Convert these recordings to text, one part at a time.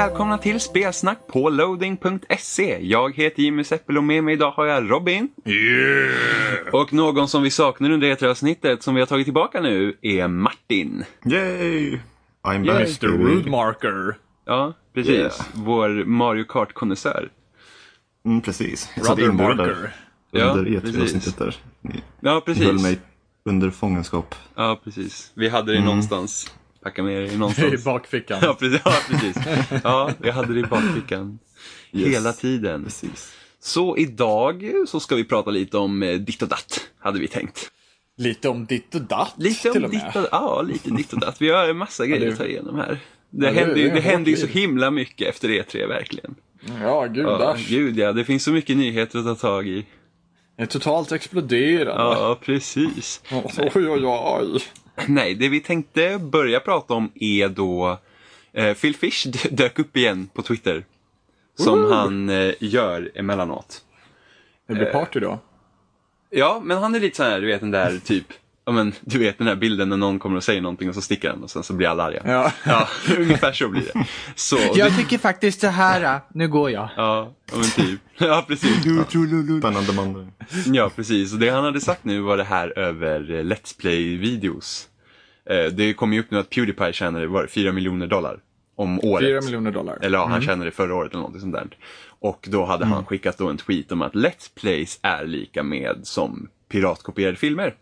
Välkomna till Spelsnack på loading.se. Jag heter Jimmy Seppel och med mig idag har jag Robin. Yeah! Och någon som vi saknar under E3-avsnittet som vi har tagit tillbaka nu är Martin. Yay! I'm Yay. back. Mr. Roodmarker. Ja, precis. Yeah. Vår Mario Kart-konnässör. Mm, precis. Jag satt Marker. Ja, under precis. E3-avsnittet där. Ni Ja, höll precis. mig under fångenskap. Ja, precis. Vi hade det Mm. någonstans. Packa med I någonstans. bakfickan. Ja, precis. Ja, precis. Ja, jag hade det i bakfickan. Yes. Hela tiden. Precis. Så idag så ska vi prata lite om eh, ditt och datt, hade vi tänkt. Lite om ditt och datt Lite till om och med. ditt och, ja, lite ditt och datt. Vi har en massa grejer att ta igenom här. Det, Ja, händer, det det händer ju så himla mycket efter E3, verkligen. Ja, Ja, gudars. gud ja, det finns så mycket nyheter att ta tag i. Det är totalt exploderande. Ja, precis. Oj, oj, oj. Nej, det vi tänkte börja prata om är då eh, Phil Fish dök upp igen på Twitter. Som han eh, gör emellanåt. Det blir party då. Ja, men han är lite så här, du vet den där typ, ja men du vet den där bilden när någon kommer och säger någonting och så sticker den och sen så blir alla arga. Ja. Ja, ungefär så blir det. Så, det, Jag tycker faktiskt så här. Nu går jag. ja, ja, men typ. Ja, precis. Spännande man. Ja, precis. Och det han hade sagt nu var det här över eh, Let's Play-videos. Eh, Det kom ju upp nu att Pewdiepie tjänade, var det, 4 miljoner dollar om året. Fyra miljoner dollar. Eller ja, han tjänade det förra året eller någonting sånt där. Och då hade han skickat då en tweet om att Let's Plays är lika med som piratkopierade filmer.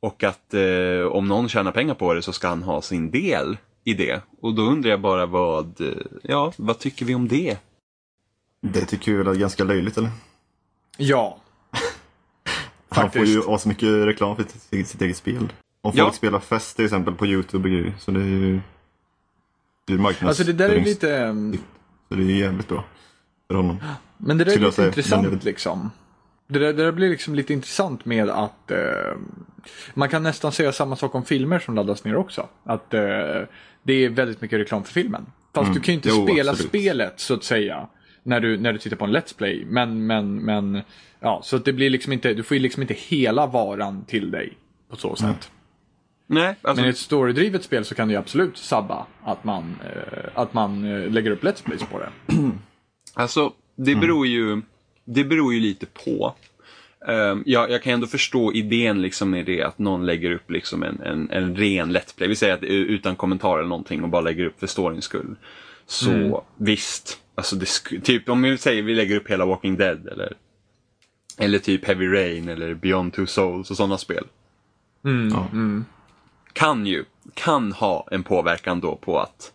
Och att eh, om någon tjänar pengar på det så ska han ha sin del i det. Och då undrar jag bara vad, eh, ja, vad tycker vi om det? Det tycker vi väl är ganska löjligt eller? Ja. Han får ju så mycket reklam för sitt eget spel. Om folk Ja. spelar fest till exempel på YouTube och grejer. Så det är ju... Det är marknads... Alltså det där är lite... um, Så det är jävligt bra. För honom. Men det där är lite säga. intressant det- liksom. Det där, det där blir liksom lite intressant med att eh, man kan nästan säga samma sak om filmer som laddas ner också. Att eh, det är väldigt mycket reklam för filmen. Fast du kan ju inte Jo, spela absolut. spelet så att säga. När du, när du tittar på en Let's Play. Men, men, men, ja, så att det blir liksom inte, du får ju liksom inte hela varan till dig. På så sätt. Nej, alltså, Men i ett storydrivet spel så kan det ju absolut sabba att man, eh, att man eh, lägger upp Let's Plays på det. Alltså, det beror ju, det beror ju lite på. Um, jag, jag kan ändå förstå idén liksom med det att någon lägger upp liksom en, en, en ren Let's Play. Vi säger att är utan kommentar eller någonting och bara lägger upp för storyns skull. Så visst, alltså det, typ om vi säger vi lägger upp hela Walking Dead eller, eller typ Heavy Rain eller Beyond Two Souls och sådana spel. Ja. Kan ju, kan ha en påverkan då på att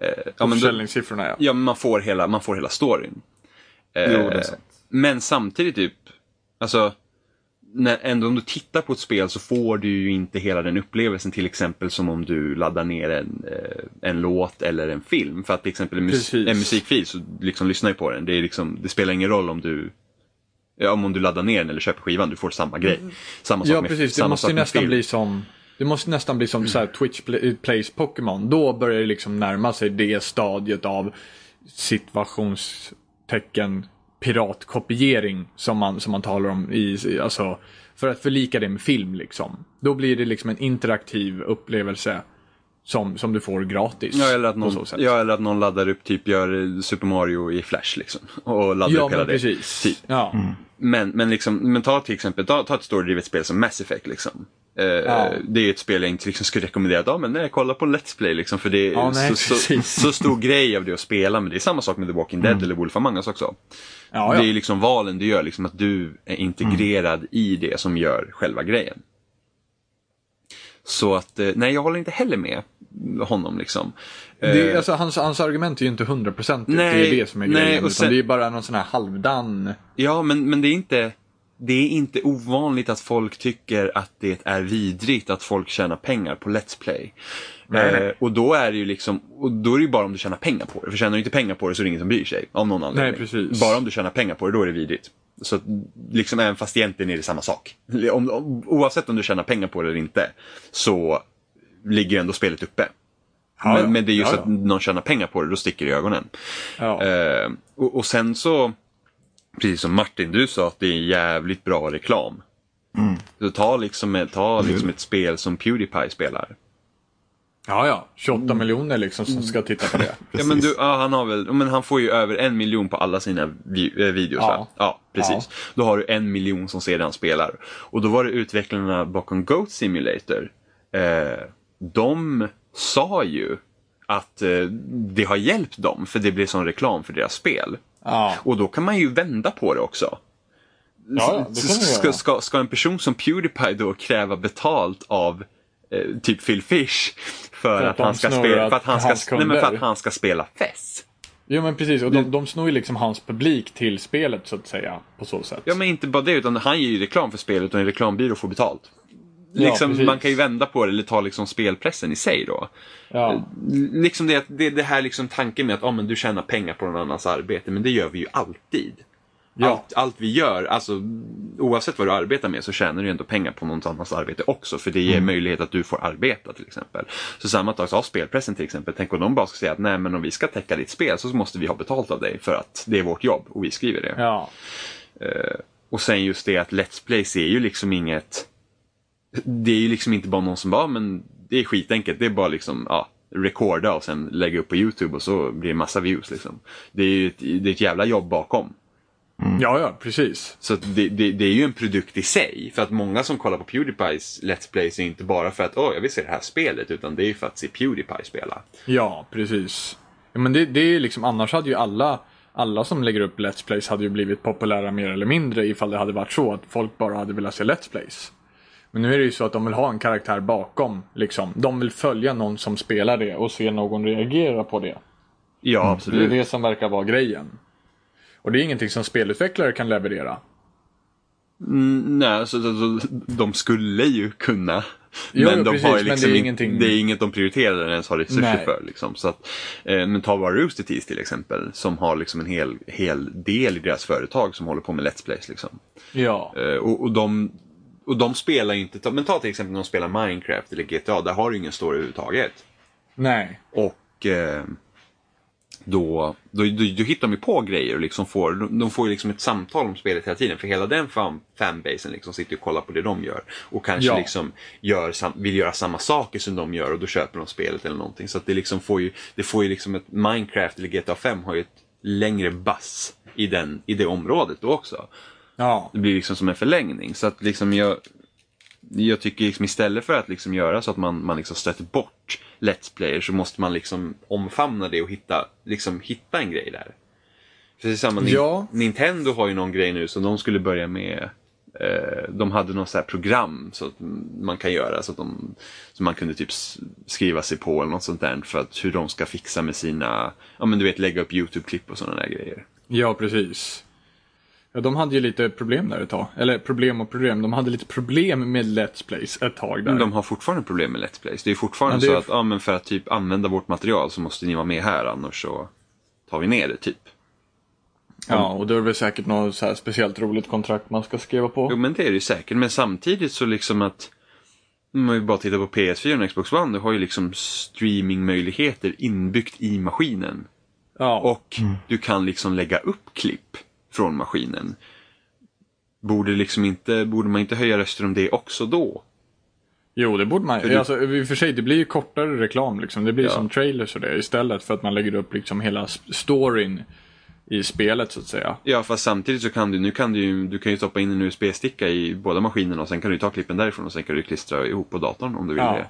eh, ja, men Försäljningssiffrorna ja. ja, men man får hela, man får hela storyn. Jo, det är Eh, sant. Men samtidigt typ, alltså, när, ändå om du tittar på ett spel så får du ju inte hela den upplevelsen till exempel som om du laddar ner en, eh, en låt eller en film. För att till exempel en, mus- en musikfil så liksom lyssnar ju på den. Det, är liksom, det spelar ingen roll om du om du laddar ner den eller köper skivan, du får samma grej. Samma sak Ja, med, precis. Det samma måste ju med nästan film. bli som det måste nästan bli som så här Twitch play, Plays Pokémon. Då börjar det liksom närma sig det stadiet av situationstecken piratkopiering som man, som man talar om i, alltså för att förlika det med film liksom. Då blir det liksom en interaktiv upplevelse som, som du får gratis. Ja eller, att någon, ja, eller att någon laddar upp, typ gör eh, Super Mario i Flash liksom. Och laddar ja upp hela men det. precis. Typ. Ja. Men, men, liksom, men ta till exempel, ta, ta ett storydrivet spel som Mass Effect liksom. Eh, Ja. Det är ett spel jag inte liksom skulle rekommendera. Ja, men nej, kolla på en Let's Play liksom. För det är Ja, nej, så, så, så stor grej av det att spela. Men det är samma sak med The Walking Dead eller Wolf Among Us också. Ja, Det är ja. liksom valen du gör, liksom att du är integrerad i det som gör själva grejen. Så att, eh, nej jag håller inte heller med honom liksom. Det, Eh, alltså, hans, hans argument är ju inte hundraprocentigt. Det är det som är grejen. och Utan sen- det är bara någon sån här halvdan... Ja, men, men det är inte det är inte ovanligt att folk tycker att det är vidrigt att folk tjänar pengar på Let's Play. Nej, nej. Eh, och då är det ju liksom, och då är det ju bara om du tjänar pengar på det. För tjänar du inte pengar på det så är det ingen som bryr sig. Av någon anledning. precis. Bara om du tjänar pengar på det, då är det vidrigt. Så att, liksom även fast egentligen är det samma sak. Om, om, oavsett om du tjänar pengar på det eller inte så ligger ändå spelet uppe. Ja, men, men det är just Ja, att ja. någon tjänar pengar på det, då sticker det i ögonen. Eh, och, och sen så, precis som Martin, du sa att det är jävligt bra reklam. Så ta liksom, ett- ta liksom ett spel som Pewdiepie spelar. Ja, ja. 28 miljoner liksom som ska titta på det. Ja, men du, ja, han har väl, men han får ju över en miljon på alla sina vi, eh, videos Ja. va? Ja, precis. Då har du en miljon som ser det han spelar. Och då var det utvecklarna bakom Goat Simulator. Eh, de sa ju att eh, det har hjälpt dem för det blev sån reklam för deras spel. Ja. Och då kan man ju vända på det också. Ja, det ska, ska, ska en person som Pewdiepie då kräva betalt av eh, typ Phil Fish för, För att att, de han ska snor spela, för att han hans ska, nej, men för kunder. att han ska spela fest? Jo men precis, och de, de snor ju liksom hans publik till spelet så att säga. På så sätt. Ja men inte bara det utan han ger ju reklam för spelet och en reklambyrå får betalt. Ja, Liksom, precis. man kan ju vända på det eller ta liksom spelpressen i sig då. Ja. Liksom det, det, det här liksom tanken med att ah, men du tjänar pengar på någon annans arbete, men det gör vi ju alltid. Ja. Allt, allt vi gör, alltså oavsett vad du arbetar med så tjänar du ändå pengar på någon annans arbete också för det ger möjlighet att du får arbeta till exempel. Så samma sak så spelpressen till exempel, tänk om de bara ska säga att nej men om vi ska täcka ditt spel så måste vi ha betalt av dig för att det är vårt jobb och vi skriver det. Ja. Och sen just det att Let's Plays är ju liksom inget... Det är ju liksom inte bara någon som bara, men det är skitenkelt. Det är bara liksom, ja, recorda och sen lägga upp på YouTube och så blir det massa views liksom. Det är ju ett, det är ett jävla jobb bakom. ja, ja, precis. Så det, det, det är ju en produkt i sig. För att många som kollar på Pewdiepies Let's Plays är inte bara för att åh, jag vill se det här spelet, utan det är ju för att se Pewdiepie spela. Ja, precis. Ja, men det, det är liksom, annars hade ju alla, alla som lägger upp Let's Plays hade ju blivit populära mer eller mindre ifall det hade varit så att folk bara hade velat se Let's Plays. Men nu är det ju så att de vill ha en karaktär bakom, liksom. De vill följa någon som spelar det och se någon reagera på det. Ja, Det är absolut. det som verkar vara grejen. Och det är ingenting som spelutvecklare kan leverera. Mm, nej, så, så, så, de skulle ju kunna. Jo, men de precis, har ju men liksom det är in- ingenting- det är inget de prioriterar eller ens har resurser Nej. för. Liksom. Så att, eh, men ta bara Rooster Teeth till exempel, som har liksom en hel, hel del i deras företag som håller på med Let's Plays. Liksom. Ja. Eh, och, och, de, och de spelar ju inte, men ta till exempel när de spelar Minecraft eller GTA, där har du ingen story överhuvudtaget. Nej. Och eh, då, då, då, då hittar de ju på grejer och liksom får, de, de får ju liksom ett samtal om spelet hela tiden. För hela den fan, fanbasen liksom sitter och kollar på det de gör. Och kanske Ja. liksom gör, vill göra samma saker som de gör och då köper de spelet eller någonting. Så det liksom får ju, det får ju liksom ett Minecraft eller GTA 5 har ju ett längre bass i, den, i det området då också. Ja. Det blir liksom som en förlängning. Så att liksom jag, jag tycker liksom istället för att liksom göra så att man, man liksom stöter bort Let's Player så måste man liksom omfamna det och hitta, liksom hitta en grej där. Är samma, Ja. Nintendo har ju någon grej nu som de skulle börja med. Eh, de hade något så här program så att man kan göra så att de, så man kunde typ skriva sig på eller något sånt där för att hur de ska fixa med sina, ja men du vet lägga upp YouTube-klipp och sådana där grejer. Ja, precis. Ja, de hade ju lite problem där ett tag. Eller problem och problem. De hade lite problem med Let's Plays ett tag där. Men de har fortfarande problem med Let's Plays. Det är fortfarande Ja, det är- så att ja, men för att typ använda vårt material så måste ni vara med här annars så tar vi ner det typ. Ja, och då är det väl säkert något så speciellt roligt kontrakt man ska skriva på. Jo men det är det ju säkert. Men samtidigt så liksom att om man bara tittar på PS4 och Xbox One, du har ju liksom streamingmöjligheter inbyggt i maskinen. Ja, Och du kan liksom lägga upp klipp från maskinen. Borde, liksom inte, borde man inte höja röster om det också då? jo det borde man För Alltså, i och för sig, det blir ju kortare reklam liksom. Det blir Ja. som trailers och det istället för att man lägger upp liksom hela storyn i spelet så att säga. Ja, fast samtidigt så kan du, nu kan du ju, du kan ju stoppa in en USB-sticka i båda maskinerna och sen kan du ta klippen därifrån och sen kan du klistra ihop på datorn om du vill Ja. det.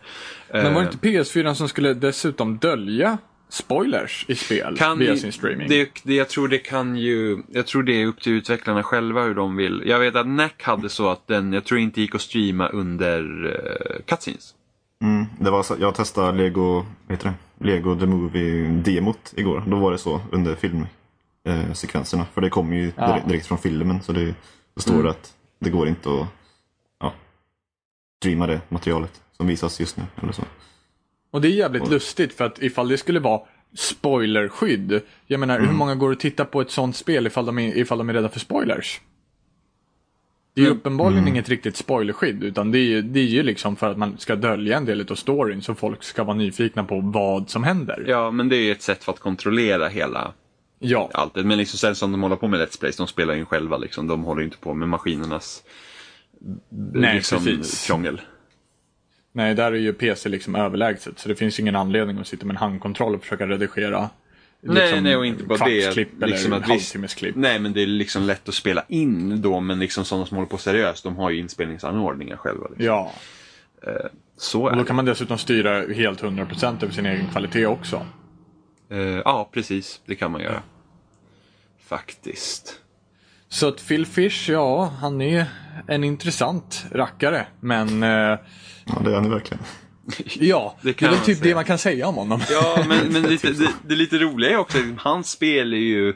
Men var det Eh, inte PS4 som skulle dessutom dölja spoilers i spel kan via sin streaming? Det, det, jag tror det kan ju, jag tror det är upp till utvecklarna själva hur de vill. Jag vet att NAC hade så att den, jag tror inte gick att streama under uh, cutscenes. Mm, det var så, jag testade Lego, heter det? Lego The Movie-demot igår. Då var det så under filmsekvenserna. Eh. För det kommer ju Ja. direkt, direkt från filmen. Så det, det står Mm. att det går inte att ja, streama det materialet som visas just nu. Eller så. Och det är jävligt lustigt för att ifall det skulle vara spoilerskydd. Jag menar, Mm. hur många går att titta på ett sånt spel ifall de är, ifall de är rädda för spoilers? Det är ju Mm. uppenbarligen inget riktigt spoilerskydd utan det är, ju- det är ju liksom för att man ska dölja en del av storyn så folk ska vara nyfikna på vad som händer. Ja, men det är ju ett sätt för att kontrollera hela Ja, allt. Men liksom sen som de håller på med Let's Plays, de spelar ju själva liksom. De håller ju inte på med maskinernas Nej, liksom, precis. krångel. Nej, där är ju PC liksom överlägset. Så det finns ingen anledning att sitta med en handkontroll och försöka redigera Nej, liksom, nej och inte bara det. Liksom att visst-. Nej, men det är liksom lätt att spela in då, men liksom sådana som håller på seriöst, de har ju inspelningsanordningar själva. Liksom. Ja, Så och är då det. kan man dessutom styra helt 100% över sin egen kvalitet också. Eh, ja, precis. Det kan man göra. Faktiskt. Så att Phil Fish, ja, han är en intressant rackare. Men eh, Ja, det är han ju verkligen. ja, Det det, är väl man typ säga. det man kan säga om honom. Ja, men, men lite, det, det lite roliga är också att hans spel är ju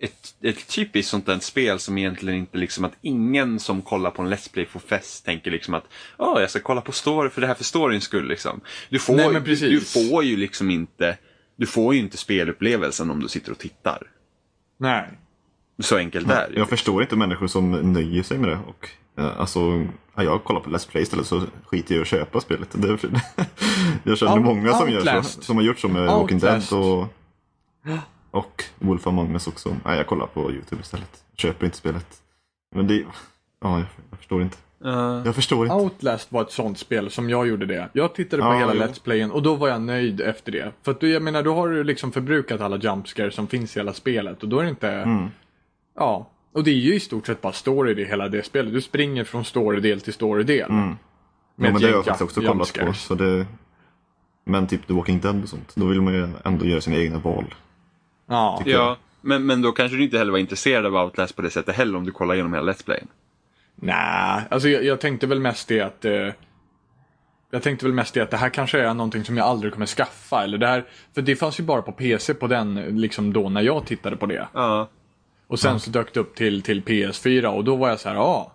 ett, ett typiskt sånt där spel som egentligen inte liksom att ingen som kollar på en Let's Play for fest tänker liksom att ja, jag ska kolla på story för det här för storyns skull liksom. Du får, Nej, men du, du får ju liksom inte du får ju inte spelupplevelsen om du sitter och tittar. Nej. Så enkelt är det. Jag förstår inte människor som nöjer sig med det. Och, eh, alltså, ja, jag kollar på Let's Play istället så skiter jag i att köpa spelet. Det är, jag känner Out- många som, gör så, som har gjort så med Walking Dead och, och Wolf Among Us också. Nej, jag kollar på YouTube istället. Köper inte spelet. Men det, ja, jag, jag förstår inte. Eh, Jag förstår inte. Outlast var ett sånt spel som jag gjorde det. Jag tittade på Ja, hela jo. Let's Playen och då var jag nöjd efter det. För att du, jag menar, då har du liksom förbrukat alla jumpscares som finns i hela spelet och då är det inte... Mm. Ja. Och det är ju i stort sett bara story i hela det spelet. Du springer från storydel till storydel. Mm. Med Ja, men det har jag faktiskt också kollat på. Så det, men typ The Walking Dead och sånt. Då vill man ju ändå göra sina egna val. Ja. ja, men, men då kanske du inte heller var intresserad av Outlast på det sättet heller om du kollar igenom hela Let's Playen. Nej, alltså jag, jag tänkte väl mest det att eh, jag tänkte väl mest det att det här kanske är någonting som jag aldrig kommer skaffa. Eller det här, för det fanns ju bara på PC på den, liksom då när jag tittade på det. Ja, Och sen så dök det upp till, till PS4 och då var jag så här, ja,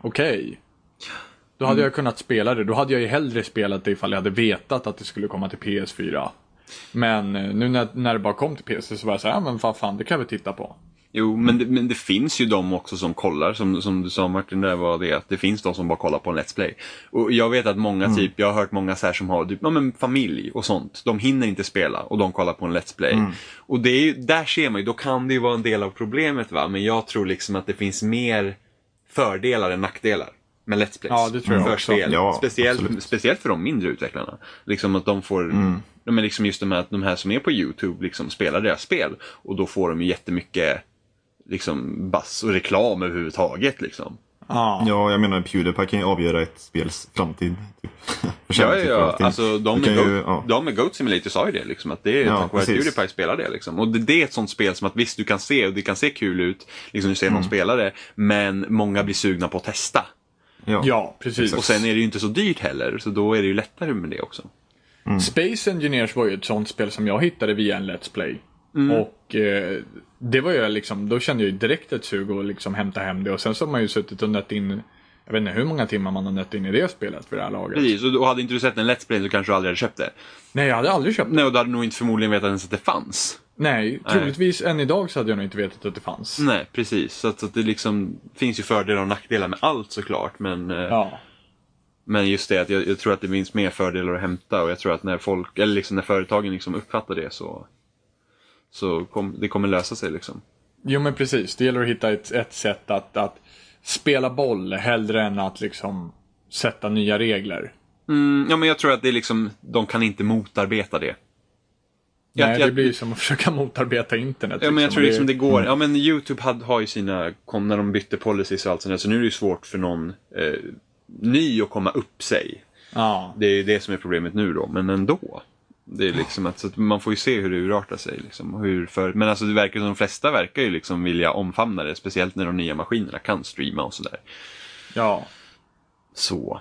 okej. Då hade jag kunnat spela det. Då hade jag ju hellre spelat det ifall jag hade vetat att det skulle komma till PS4. Men eh, nu när, när det bara kom till PC så var jag så här, ja men vad fan, det kan vi titta på. Jo, men det, men det finns ju de också som kollar, som, som du sa Martin, där var det att det finns de som bara kollar på en Let's Play. Och jag vet att många, typ, jag har hört många så här som har typ, ja, men familj och sånt, de hinner inte spela och de kollar på en Let's Play. Och det är där ser man ju, då kan det ju vara en del av problemet va, men jag tror liksom att det finns mer fördelar än nackdelar med Let's Plays. Ja, det tror jag för också. spel. Ja, speciellt, absolut. speciellt för de mindre utvecklarna. Liksom att de får, ja, men liksom just de här, de här som är på YouTube liksom spelar deras spel och då får de ju jättemycket liksom bass och reklam överhuvudtaget liksom. Ja. Ja, jag menar Pewdiepie kan ju avgöra ett spels framtid. Typ. Ja, ja, ja. Alltså de med, kan ju- Goat, ja. de med Goat Simulator sa ju det liksom att det är Ja, tack vare att. Pewdiepie spelar det liksom. Och det, det är ett sånt spel som att visst du kan se och det kan se kul ut, liksom du ser Mm. någon spela det, men många blir sugna på att testa. Ja. ja, precis. Och sen är det ju inte så dyrt heller, så då är det ju lättare med det också. Space Engineers var ju ett sånt spel som jag hittade via en Let's Play. Mm. Och eh, det var ju liksom, då kände jag ju direkt ett sug att liksom hämta hem det. Och sen så har man ju suttit och nött in, jag vet inte hur många timmar man har nött in i det spelet för det här laget. Precis, och hade inte du sett en Let's Play så kanske du aldrig hade köpt det. Nej, jag hade aldrig köpt det. Nej, och du hade nog inte förmodligen vetat ens att det fanns. Nej, troligtvis än idag så hade jag nog inte vetat att det fanns. Nej, precis. Så att, så att det liksom finns ju fördelar och nackdelar med allt såklart. Men, eh, Ja. men just det att jag, jag tror att det finns mer fördelar att hämta och jag tror att när folk, eller liksom när företagen liksom uppfattar det så, så kom, det kommer lösa sig liksom. Jo men precis, det gäller att hitta ett, ett sätt att, att spela boll hellre än att liksom sätta nya regler. Mm, ja men jag tror att det är liksom, de kan inte motarbeta det. Jag- Nej, jag- det blir ju som att försöka motarbeta internet. Ja men jag tror och liksom det går. Ja men YouTube had, har ju sina, kom när de bytte policies och allt sånt där, så nu är det ju svårt för någon eh, ny att komma upp sig. Ja, Det är ju det som är problemet nu då, men ändå. Det är liksom att, så att man får ju se hur det urartar sig. Liksom, hur för, men alltså det verkar som de flesta verkar ju liksom vilja omfamna det, speciellt när de nya maskinerna kan streama och sådär. ja. Så.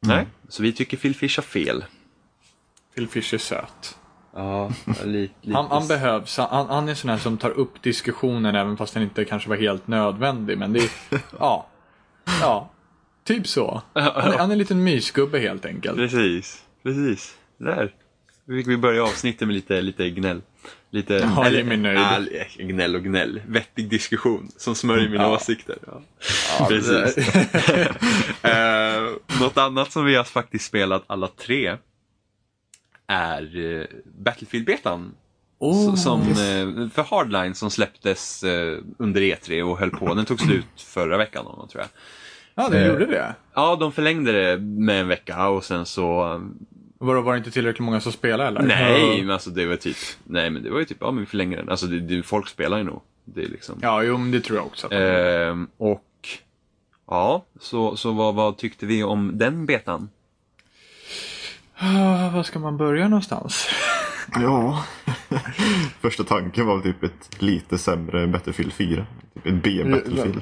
Nej, så vi tycker Phil Fish har fel. Phil Fish är söt. Ja, lite. Han, han behövs. Han, han är sån här som tar upp diskussionen även fast den inte kanske var helt nödvändig. Men det är, ja. Ja. Typ så. Han är, han är en liten mysgubbe helt enkelt. Precis, precis. Där. Fick vi börja avsnittet med lite, lite gnäll. Lite, Ja, Jimmy är nöjd. Ja, gnäll och gnäll. Vettig diskussion som smörjer mina Ja. åsikter. Ja. Precis. uh, något annat som vi har faktiskt spelat alla tre är uh, Battlefield-betan. Oh, som, eh, för Hardline som släpptes eh, under E3 och höll på. Den tog slut förra veckan, om tror jag. Ja, Eh. gjorde det. Ja, de förlängde det med en vecka och sen så... Var det, var det inte tillräckligt många som spelade eller? Nej, men alltså det var typ... Nej, men det var ju typ, ja men vi förlänger den. Alltså det, det, folk spelar ju nog. Det är liksom... Ja, jo, men det tror jag också. Att Ehm, och... Ja, så, så vad, vad tyckte vi om den betan? Ah, var ska man börja någonstans? Ja. Första tanken var typ ett lite sämre Battlefield 4. Typ ett B-Battlefield.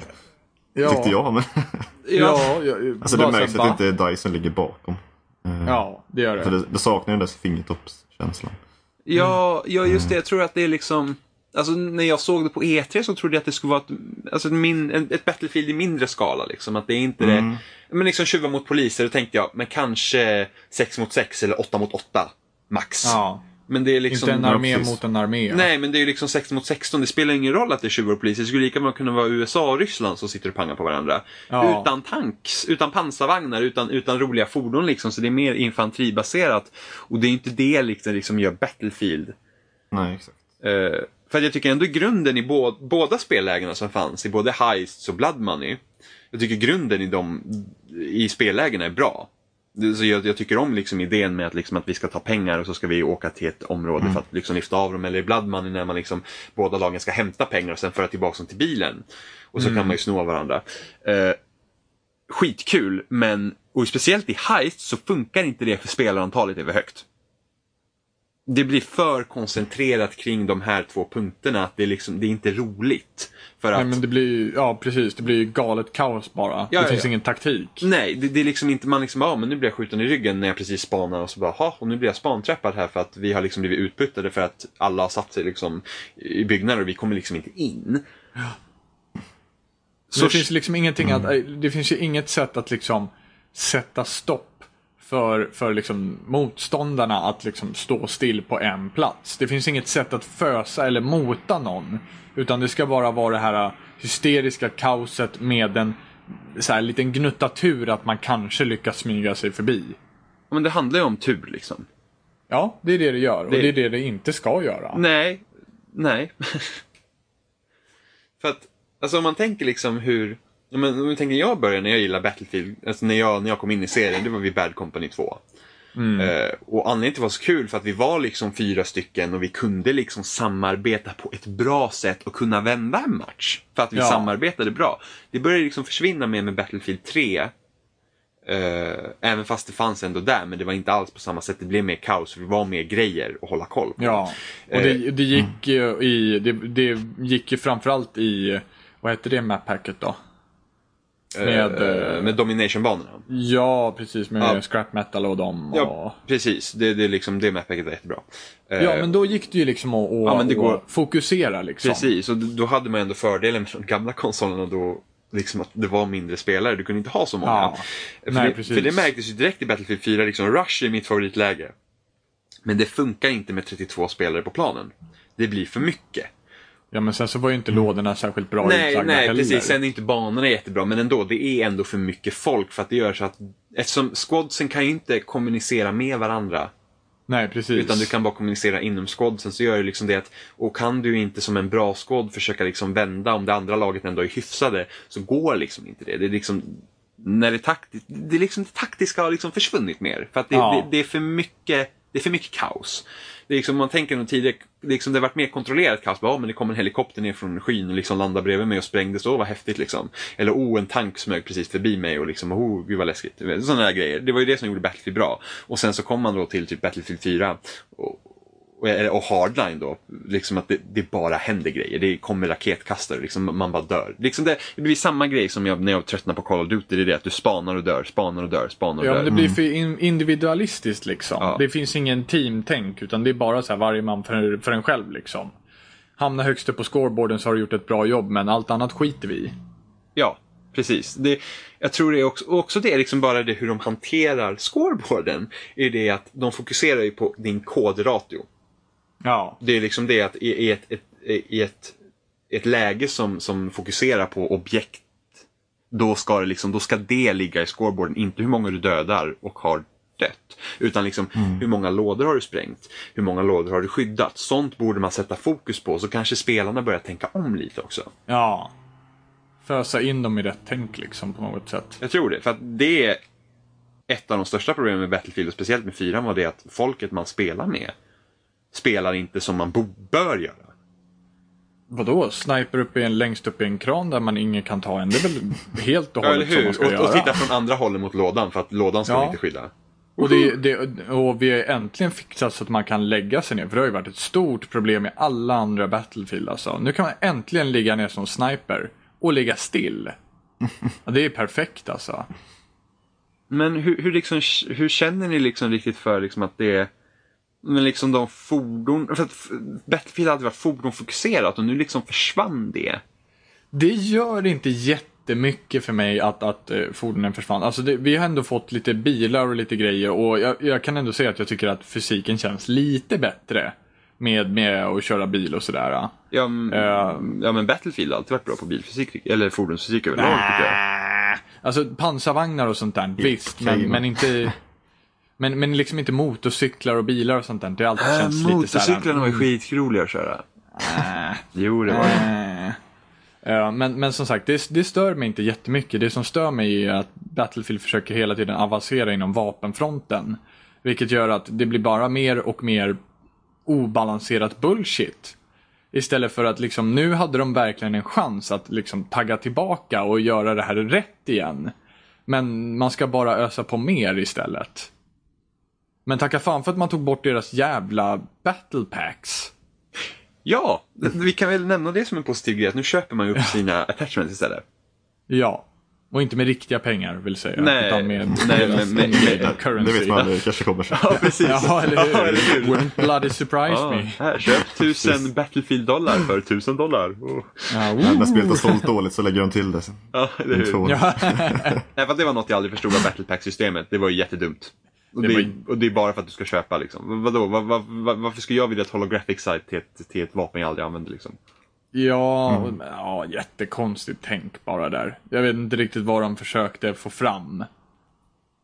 Ja, Tyckte jag. Men... Ja, ja, Alltså det märks att det inte är DICE som ligger bakom. Eh, Ja, det gör För det. det, det saknar den där fingertoppskänslan. Ja, ja, just det. Jag tror att det är liksom... Alltså när jag såg det på E3 så trodde jag att det skulle vara ett, alltså ett, min, ett Battlefield i mindre skala. Liksom. Att det är inte det... Men liksom tjuva mot poliser, då tänkte jag, men kanske 6 mot 6 eller 8 mot 8 max. Ja. Men det är liksom... Inte en armé precis. mot en armé. Nej, men det är ju liksom 16 mot 16. Det spelar ingen roll att det är tjuvar och poliser. Det skulle lika väl kunna vara USA och Ryssland som sitter och pangar på varandra. Ja. Utan tanks, utan pansarvagnar, utan, utan roliga fordon liksom. Så det är mer infanteribaserat. Och det är inte det liksom, liksom gör Battlefield. Nej, exakt. Eh, för att jag tycker ändå grunden i bå, båda spellägena som fanns, i både Heists och Blood Money. Jag tycker grunden i, dem, i spellägena är bra. Så jag, jag tycker om liksom idén med att, liksom att vi ska ta pengar och så ska vi åka till ett område för att liksom lyfta av dem. Eller i Blood Money när man liksom, båda lagen ska hämta pengar och sen föra tillbaka dem till bilen. Och så kan man ju sno av varandra. Eh, skitkul, men och speciellt i Heist så funkar inte det för spelarantalet är för högt. Det blir för koncentrerat kring de här två punkterna att det är, liksom, det är inte roligt. För att, Nej, men det blir ja precis, det blir galet kaos bara. Ja, det finns ja. ingen taktik. Nej, det, det är liksom inte, man liksom, ja men nu blir jag skjuten i ryggen när jag precis spanar och så bara, ha och nu blir jag spanträffad här för att vi har liksom blivit utputtade för att alla har satt sig liksom i byggnader och vi kommer liksom inte in. Så det finns liksom ingenting att, det finns ju inget sätt att liksom sätta stopp för, för liksom motståndarna att liksom stå still på en plats. Det finns inget sätt att fösa eller mota någon. Utan det ska bara vara det här hysteriska kaoset med en så här, liten gnutta tur att man kanske lyckas smyga sig förbi. Men det handlar ju om tur liksom. Ja, det är det det gör och Det- det är det det inte ska göra. Nej, nej. för att, alltså om man tänker liksom hur, ja, men om vi tänker jag började när jag gillade Battlefield, alltså när jag, när jag kom in i serien, det var vid Bad Company 2. Eh, och anledningen till att det var så kul för att vi var liksom fyra stycken och vi kunde liksom samarbeta på ett bra sätt och kunna vända en match. För att vi Ja. samarbetade bra. Det började liksom försvinna med med Battlefield 3. Eh, även fast det fanns ändå där, men det var inte alls på samma sätt. Det blev mer kaos, för det var mer grejer att hålla koll på. Ja, och det, det gick ju i, det, det gick ju framförallt i, vad heter det map-packet då? Med, Eh, med Domination-banorna. Ja, precis med Ja. scrap metal och dem. Ja, Och... precis. Det, det, är liksom, det mappacket var jättebra. Eh, Ja, men då gick det ju liksom att, att, Ja, det går- att fokusera liksom. Precis, och då hade man ändå fördelen med de gamla konsolerna då liksom att det var mindre spelare. Du kunde inte ha så många. Ja. För, Nej, det, precis. för det märktes ju direkt i Battlefield 4. Liksom, Rush är mitt favoritläge. Men det funkar inte med 32 spelare på planen. Det blir för mycket. Ja, men sen så var ju inte lådorna särskilt bra Nej, utlagda nej heller. precis. Sen är inte banorna jättebra, men ändå. Det är ändå för mycket folk för att det gör så att Eftersom squadsen kan ju inte kommunicera med varandra. Nej, precis. Utan du kan bara kommunicera inom squadsen. Så gör det liksom det att, och kan du inte som en bra squad försöka liksom vända om det andra laget ändå är hyfsade, så går liksom inte det. Det är liksom, när det, takti- det, liksom, det taktiska har liksom försvunnit mer. För att det, Ja. det, det är för mycket det är för mycket kaos. Det är liksom, man tänker nog tidigare, det, liksom, det har varit mer kontrollerat kaos. Bara, Ja, men det kom en helikopter ner från skyn och liksom landade bredvid mig och sprängdes. Åh, vad häftigt liksom. Eller oh, en tank smög precis förbi mig och liksom, oh, gud vad läskigt. Sådana där grejer. Det var ju det som gjorde Battlefield bra. Och sen så kom man då till typ Battlefield 4. Och, och, Hardline då, liksom att det, det bara händer grejer. Det kommer raketkastare, liksom, man bara dör. Liksom det, det blir samma grej som jag, när jag tröttnar på Call of Duty, det är det att du spanar och dör, spanar och dör, spanar och Ja, dör. men det blir för in- individualistiskt liksom. Ja. Det finns ingen teamtänk utan det är bara så här varje man för, för en själv liksom. Hamna högst upp på scoreboarden så har du gjort ett bra jobb men allt annat skiter vi i. Ja, precis. Det, jag tror det är också, också det är liksom bara det hur de hanterar scoreboarden. Är det att de fokuserar ju på din kodratio. Ja. Det är liksom det att i, i ett, ett, i ett, ett läge som, som fokuserar på objekt, då ska, det liksom, då ska det ligga i scoreboarden, inte hur många du dödar och har dött. Utan liksom, hur många lådor har du sprängt? Hur många lådor har du skyddat? Sånt borde man sätta fokus på, så kanske spelarna börjar tänka om lite också. Ja. fösa in dem i rätt tänk liksom på något sätt. Jag tror det, för att det är ett av de största problemen med Battlefield och speciellt med 4 var det att folket man spelar med spelar inte som man bör göra. Vadå? Sniper upp i en, längst upp i en kran där man ingen kan ta en. Det är väl helt och Ja, eller hållet som man ska Och, göra. och titta från andra hållet mot lådan för att lådan ska Ja. inte skydda. Och, det, det, och vi har äntligen fixat så att man kan lägga sig ner. För det har ju varit ett stort problem i alla andra Battlefield alltså. Nu kan man äntligen ligga ner som sniper och ligga still. Ja, det är perfekt alltså. Men hur, hur, liksom, hur känner ni liksom riktigt för liksom att det är men liksom de fordon, för att Battlefield har alltid varit fordonfokuserat och nu liksom försvann det. Det gör inte jättemycket för mig att, att eh, fordonen försvann. Alltså det, vi har ändå fått lite bilar och lite grejer och jag, jag kan ändå säga att jag tycker att fysiken känns lite bättre. Med, med att köra bil och sådär. Ja, Eh. ja men Battlefield har alltid varit bra på bilfysik, eller fordonsfysik överlag tycker jag. Alltså pansarvagnar och sånt där, visst. Men, men inte... Men, men liksom inte motorcyklar och bilar och sånt där. Det har alltid Äh, känts lite motorcyklarna var ju såhär... skitroliga att köra. Äh, Jo, det var det. äh. Men, men som sagt, det, det stör mig inte jättemycket. Det som stör mig är att Battlefield försöker hela tiden avancera inom vapenfronten. Vilket gör att det blir bara mer och mer obalanserat bullshit. Istället för att liksom, nu hade de verkligen en chans att liksom tagga tillbaka och göra det här rätt igen. Men man ska bara ösa på mer istället. Men tacka fan för att man tog bort deras jävla battle packs. Ja, vi kan väl nämna det som en positiv grej, att nu köper man ju upp sina attachments istället. Ja. Och inte med riktiga pengar vill säga. Nej, utan med nej, deras men- men- in-game Det currency. vet man aldrig, det kanske kommer sen. Ja, precis. Ja, eller hur? Ja, eller hur? Wouldn't bloody surprise Ja, me. här, köp tusen Battlefield-dollar för tusen dollar. Oh. Ja, När spelet har sålt dåligt så lägger de till det sen. Ja, eller hur? ja. Nej, det var något jag aldrig förstod av Battle Pack-systemet. Det var ju jättedumt. Och Det var- och det är bara för att du ska köpa liksom. Vadå? Vad, vad, vad, varför ska jag vilja ett holographic site till ett, till ett vapen jag aldrig använder liksom? Ja, Mm. ja, jättekonstigt tänk bara där. Jag vet inte riktigt vad de försökte få fram.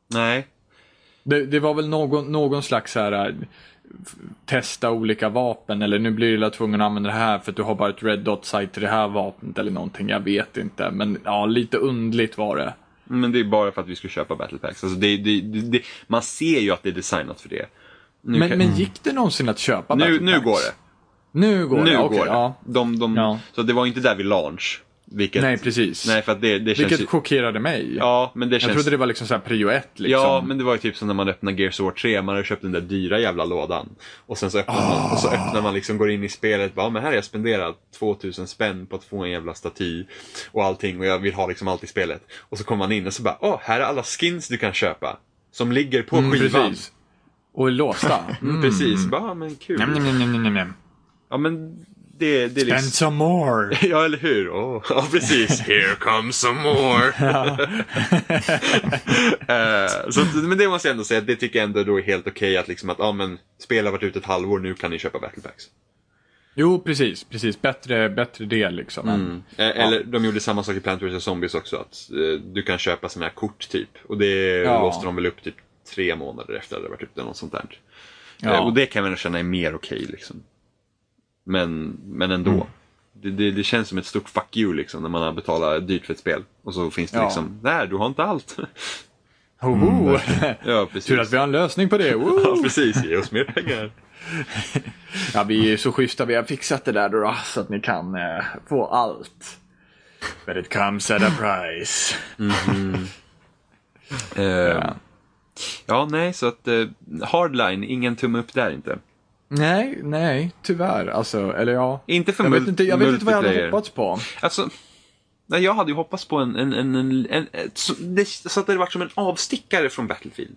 Nej. Det, det var väl någon, någon slags så här äh, testa olika vapen eller nu blir du tvungen att använda det här för att du har bara ett red dot site till det här vapnet eller någonting. Jag vet inte, men ja, lite undligt var det. Men det är bara för att vi ska köpa Battle Packs. Alltså det, det, det, man ser ju att det är designat för det. Nu, Men, kan- men gick det någonsin att köpa nu, Battle nu Packs? går det. Nu går Nu det, okej, det. ja. De, de, Ja. Så det var inte där vid launch. Vilket, Nej, precis. Nej, för att det, det känns Vilket ju, chockerade mig. Ja, men det Jag känns... trodde det var liksom så här prio ett liksom. Ja, men det var ju typ som när man öppnar Gears of War 3, man har köpt den där dyra jävla lådan. Och sen så öppnar man, och så öppnar man liksom, går in i spelet, bara, "Ja, men här har jag spenderat 2000 spänn på att få en jävla staty. Och allting, och jag vill ha liksom allt i spelet. Och så kommer man in och så bara, åh, här är alla skins du kan köpa. Som ligger på Mm, skivan. precis. Och är låsta. Mm, precis, bara, "Ja, men kul. Njam, njam, njam, njam, njam. Ja, men det, det är And liksom... some more. Ja, eller hur? Åh, ja, precis. Here comes some more. Eh, så, men det måste jag ändå säga, det tycker jag ändå då är helt okej att liksom att, ja men, spel har varit ute ett halvår, nu kan ni köpa battle packs. Jo, precis. precis. Bättre, bättre det liksom. än- Eh, Eller de gjorde samma sak i Plant vs Zombies också, att eh, du kan köpa sådana här kort typ. Och det Ja. låste de väl upp typ tre månader efter att det varit ute, något sånt där. Ja. Eh, och det kan jag väl känna är mer okej liksom. Men, men ändå. Mm. Det, det, det känns som ett stort fuck you liksom när man har betalat dyrt för ett spel. Och så finns det Ja. liksom, nej du har inte allt. Hoho. ja precis. Tur att vi har en lösning på det. Ja precis, ge oss mer pengar. Ja, vi är så schyssta. Vi har fixat det där då, så att ni kan eh, få allt. But it comes at a price. Eh, ja nej så att eh, Hardline, ingen tumme upp där inte. Nej, nej, tyvär. Alltså, eller ja. Inte för Jag vet inte, jag vet inte vad jag hade hoppats på. Alltså, nej, jag hade ju hoppats på en, en, en, en, en så, det, så att det hade varit som en avstickare från Battlefield.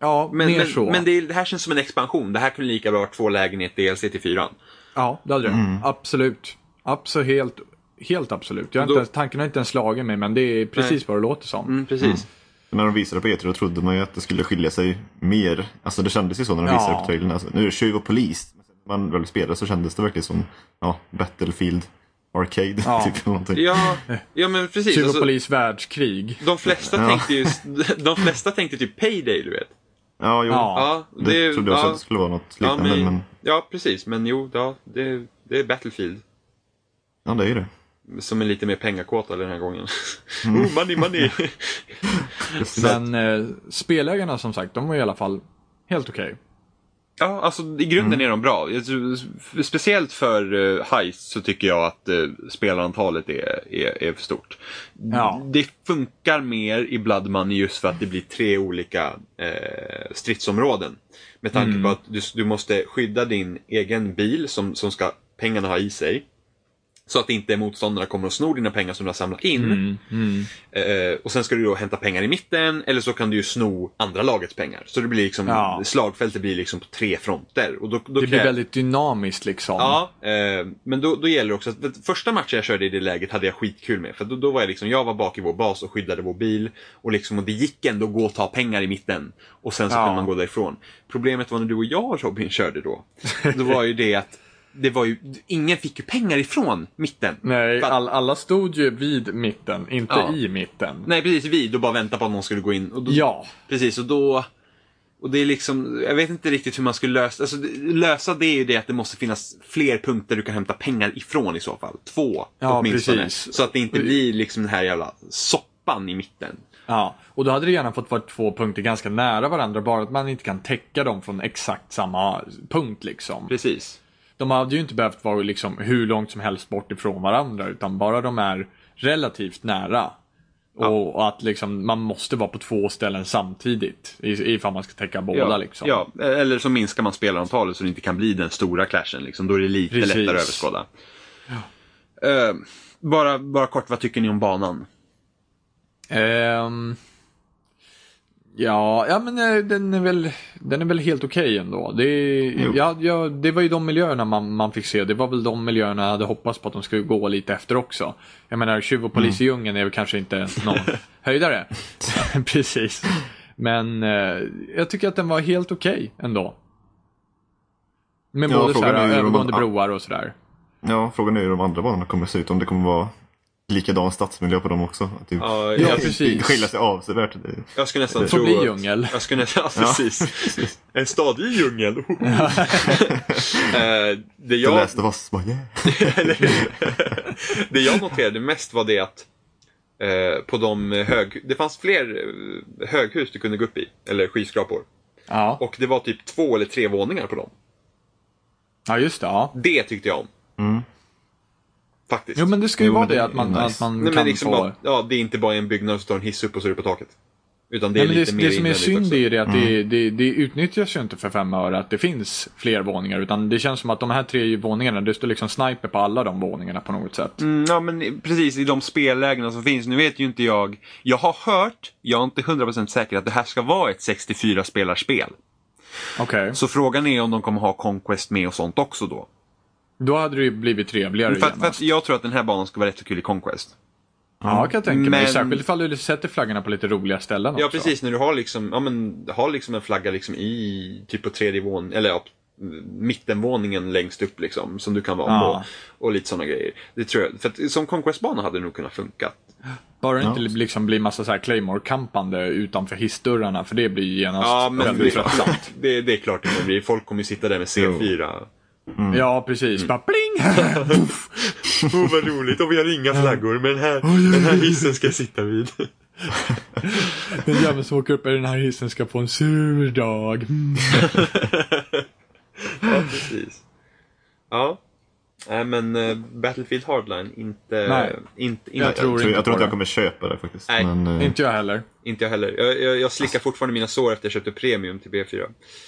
Ja, Men, mer men, så. men det, det här känns som en expansion. Det här kunde lika bra varit två lägen i ett DLC till fyran. Ja, det hade det. Absolut. Absolut, helt, helt absolut. Jag har Då- inte tanken har inte ens slagit mig, men det är precis vad det låter som. Mm, precis. När de visade på E3 då trodde man ju att det skulle skilja sig mer. Alltså det kändes ju så när de Ja. visade på trailern. Alltså, nu är det tjuv och polis. Men när man väl spelade så kändes det verkligen som ja, Battlefield Arcade. Ja. Typ, eller någonting. Ja, ja men precis. Tjuv och Alltså, polis världskrig. de, flesta Ja. tänkte ju, de flesta tänkte typ Payday, du vet. Ja, jo. Ja. Ja, Det, trodde jag också ja, att det skulle vara något ja, liknande. men, men, ja, precis. Men jo, ja, det, det är Battlefield. ja, det är ju det. Som är lite mer pengakåta den här gången. oh, money, money! Men eh, spelägarna som sagt, de var i alla fall helt okej. Ja, alltså i grunden är de bra. Speciellt för uh, Heist så tycker jag att uh, spelarantalet är, är, är för stort. Ja. Det funkar mer i Blood Money just för att det blir tre olika eh, stridsområden. Med tanke på att du, du måste skydda din egen bil som, som ska pengarna ha i sig. Så att inte motståndarna kommer och snor dina pengar som du har samlat in. Eh, och sen ska du då hämta pengar i mitten eller så kan du ju sno andra lagets pengar. Så det blir liksom, Ja. slagfältet blir liksom på tre fronter. Och då, då Det blir väldigt dynamiskt liksom. Ja, eh, men då, då gäller det också att första matchen jag körde i det läget hade jag skitkul med. För då, då var jag liksom, jag var bak i vår bas och skyddade vår bil. Och, liksom, och det gick ändå att gå och ta pengar i mitten. Och sen så Ja. kunde man gå därifrån. Problemet var när du och jag Robin körde då. Då var ju det att det var ju, ingen fick ju pengar ifrån mitten. Nej, all, alla stod ju vid mitten, inte Ja. i mitten. Nej, precis vid och bara vänta på att någon skulle gå in. Då, Ja, Precis, och då... Och det är liksom, jag vet inte riktigt hur man skulle lösa, alltså lösa det är ju det att det måste finnas fler punkter du kan hämta pengar ifrån i så fall. Två Ja, åtminstone. precis. Så att det inte blir liksom den här jävla soppan i mitten. ja. Och då hade det gärna fått vara två punkter ganska nära varandra, bara att man inte kan täcka dem från exakt samma punkt liksom. Precis. De hade ju inte behövt vara liksom hur långt som helst bort ifrån varandra, utan bara de är relativt nära. Och, och att liksom, man måste vara på två ställen samtidigt ifall man ska täcka båda ja, liksom. ja, eller så minskar man spelarantalet så det inte kan bli den stora clashen. Liksom. Då är det lite Precis. lättare att överskåda. Eh, bara, bara kort, vad tycker ni om banan? Ehm, ja, ja men eh, den är väl, den är väl helt okej ändå. Det, ja, ja, det var ju de miljöerna man, man fick se. Det var väl de miljöerna jag hade hoppats på att de skulle gå lite efter också. Jag menar, tjuv och polis i djungeln är väl kanske inte någon höjdare. Precis. Men eh, jag tycker att den var helt okej ändå. Med Ja, både så här, övergående broar och sådär. Ja, frågan är hur de andra banorna kommer se ut. Om det kommer vara likadan stadsmiljö på dem också. Att det, Ja, Ja, precis. det skiljer sig avsevärt. Det, jag skulle nästan Får tro bli att- djungel. Jag skulle nästan, ja, precis. En stad i djungel. Eh, det jag... Bara yeah. det jag noterade mest var det att eh, på de hög... Det fanns fler eh, höghus du kunde gå upp i, eller skyskrapor. Ja, Och det var typ två eller tre våningar på dem. ja just det. Ja. Det tyckte jag om. Mm. Faktiskt. Jo men det ska ju Jo, vara det det att man, nice. att man Nej, kan men liksom få... bara, ja, det är inte bara en byggnad och så står en hiss upp och så är det på taket. Utan det Nej, är lite det, mer det som är synd också. är ju det att det, det, det utnyttjas ju inte för fem öre att det finns fler våningar. Utan det känns som att de här tre våningarna, det står liksom sniper på alla de våningarna på något sätt. Mm, ja, men precis i de spellägena som finns. Nu vet ju inte jag. Jag har hört, jag är inte 100% säker, att det här ska vara ett 64-spelarspel. Okej, Så frågan är om de kommer ha Conquest med och sånt också då. Då hade det ju blivit trevligare För att, för att jag tror att den här banan ska vara rätt så kul i Conquest. Ja, kan jag tänka mig. Men- Särskilt ifall du sätter flaggorna på lite roliga ställen Ja också. precis, när du har liksom, ja men, har liksom en flagga liksom i, typ på tredje våningen, eller ja, mittenvåningen längst upp liksom, som du kan vara Ja. på. Och lite sådana grejer. Det tror jag, för att som Conquest-bana hade det nog kunnat funka. Bara det Ja. inte liksom blir massa så här Claymore-kampande utanför hissdörrarna, för det blir ju genast Ja, men väldigt det, tröttsamt. det, det är klart det kommer bli. Folk kommer ju sitta där med C4. Ja, precis. Bara pling! Oh, vad roligt, och vi har inga flaggor, men här, den här hissen ska jag sitta vid. Den jäveln som åker upp i den här hissen ska få en sur dag. Mm. ja, precis. Ja. Nej men eh, Battlefield Hardline, inte... Nej. Inte, inte, Jag tror Jag tror, inte jag tror inte det. jag kommer köpa det faktiskt. Nej, men, eh, Inte jag heller. Inte jag heller. Jag, jag, jag slickar fortfarande mina sår efter jag köpte premium till B4.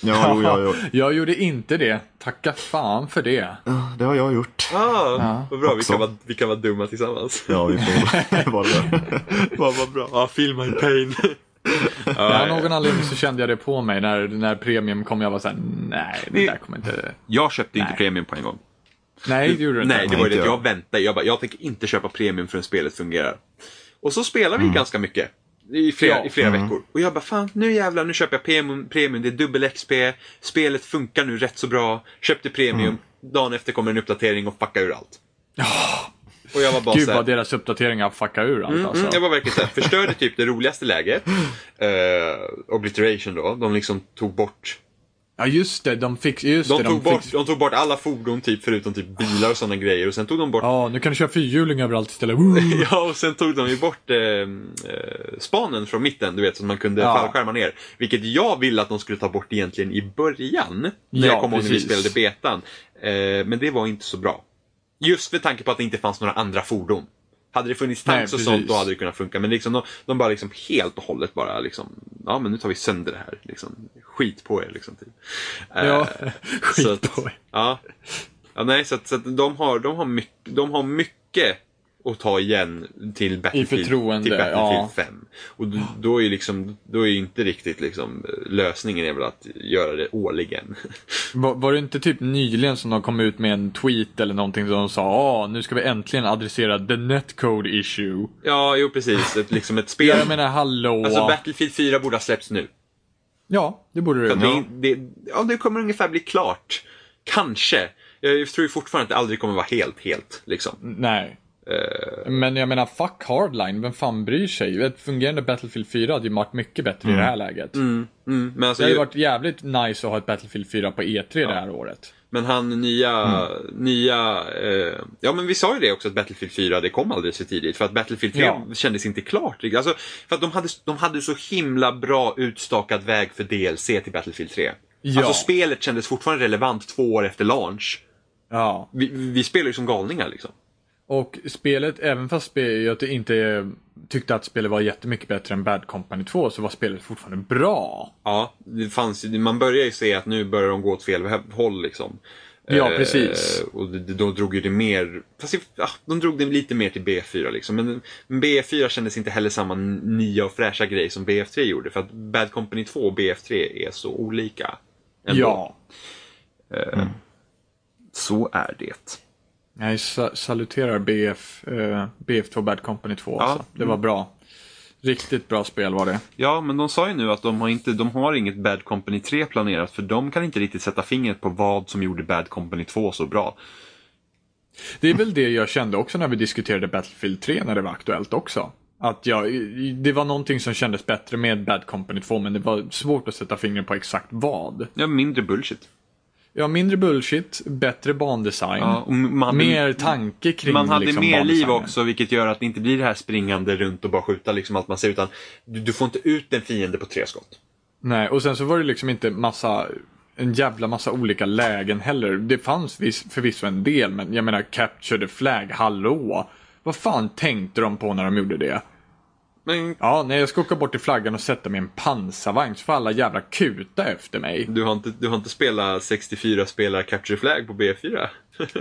ja, jo, ja, ja, Jag gjorde inte det. Tacka fan för det. ja, det har jag gjort. Ah, vad bra. Vi kan, vara, vi kan vara dumma tillsammans. Ja, vi får vara där. vad, vad bra. Ja, feel my pain. Ja, av någon anledning så kände jag det på mig när, när premium kom. Jag var såhär, nej, det Det- där kommer inte... Jag köpte inte Nej. premium på en gång. Nej, det gjorde du inte. Nej, det var ju det. jag. Jag väntade. Jag bara, jag tänker inte köpa premium förrän spelet fungerar. Och så spelar vi ganska mycket. I flera, Ja. i flera veckor. Och jag bara, fan nu jävlar, nu köper jag premium, premium. Det är dubbel XP. Spelet funkar nu rätt så bra. Köpte premium. Dagen efter kommer en uppdatering och fuckar ur allt. Och jag var bara Gud vad deras uppdateringar fuckar ur allt alltså. Mm, jag var verkligen såhär, förstörde typ det roligaste läget. Uh, Obliteration då. De liksom tog bort Ja just det, de fick, just De det, tog, de bort, de tog bort alla fordon typ förutom typ bilar och sådana grejer och sen tog de bort Ja, nu kan du köra fyrhjuling överallt istället. Ja, och sen tog de ju bort eh, eh, spanen från mitten, du vet, så man kunde Ja. fallskärma ner. Vilket jag ville att de skulle ta bort egentligen i början, när Ja, jag kommer ihåg när vi spelade betan. Eh, men det var inte så bra. Just med tanke på att det inte fanns några andra fordon. Hade det funnits Nej, tanks och sånt, då hade det kunnat funka. Men liksom, de, de bara liksom helt och hållet bara liksom, ja men nu tar vi sönder det här. Liksom, skit på er liksom. Typ. Ja, så skit att- på er. Ja. ja nej, så att, så att de, har, de, har mycket, de har mycket att ta igen till Battlefield, till Battlefield ja. 5. Och då, då är liksom, då är ju inte riktigt liksom, lösningen är väl att göra det årligen. Var, var det inte typ nyligen som de kom ut med en tweet eller någonting som de sa ah, nu ska vi äntligen adressera the netcode issue. ja, jo precis. Ett, liksom ett spel. Ja, jag menar hallå. Alltså Battlefield 4 borde ha släppts nu. ja, det borde det. det, det, ja, det kommer ungefär bli klart. Kanske. Jag tror ju fortfarande att det aldrig kommer vara helt, helt liksom. Nej. Men jag menar, fuck hardline, vem fan bryr sig? Ett fungerande Battlefield 4 hade ju varit mycket bättre i det här läget. Mm, men alltså, Det hade ju varit jävligt nice att ha ett Battlefield 4 på E3 det här året. Men han nya, Mm. nya, eh, ja men vi sa ju det också att Battlefield 4 det kom alldeles för tidigt för att Battlefield 4 Ja. kändes inte klart. Alltså, för att de hade, de hade så himla bra utstakad väg för DLC till Battlefield 3. Ja. Alltså spelet kändes fortfarande relevant två år efter launch. Ja. Vi, vi spelar ju som galningar liksom. Och spelet, även fast spe- jag inte tyckte att spelet var jättemycket bättre än Bad Company 2 så var spelet fortfarande bra. Ja, det fanns, man börjar ju se att nu börjar de gå åt fel håll liksom. Ja, Eh, precis. och det- då drog ju det mer, fast ja, de drog det lite mer till B4 liksom. Men men B4 kändes inte heller samma nya och fräscha grej som BF3 gjorde. För att Bad Company 2 och BF3 är så olika. ändå. Ja. Så är det. Jag sa- saluterar BF, eh, BF2 Bad Company 2 Ja. alltså. Det var bra. Riktigt bra spel var det. Ja, men de sa ju nu att de har, inte, de har inget Bad Company 3 planerat för de kan inte riktigt sätta fingret på vad som gjorde Bad Company 2 så bra. Det är väl det jag kände också när vi diskuterade Battlefield 3 när det var aktuellt också. Att jag, det var någonting som kändes bättre med Bad Company 2 men det var svårt att sätta fingret på exakt vad. Ja, mindre bullshit. Ja, mindre bullshit, bättre bandesign, Ja, man mer tanke kring Man hade liksom, mer liv också vilket gör att det inte blir det här springande runt och bara skjuta liksom allt man ser utan du, du får inte ut en fiende på tre skott. Nej, och sen så var det liksom inte massa, en jävla massa olika lägen heller. Det fanns vis, förvisso en del, men jag menar Capture the Flag, hallå! Vad fan tänkte de på när de gjorde det? Men Ja, när jag ska åka bort till flaggan och sätta mig i en pansarvagn så får alla jävla kuta efter mig. du har inte, du har inte spelat 64 spelare Capture Flag på B4?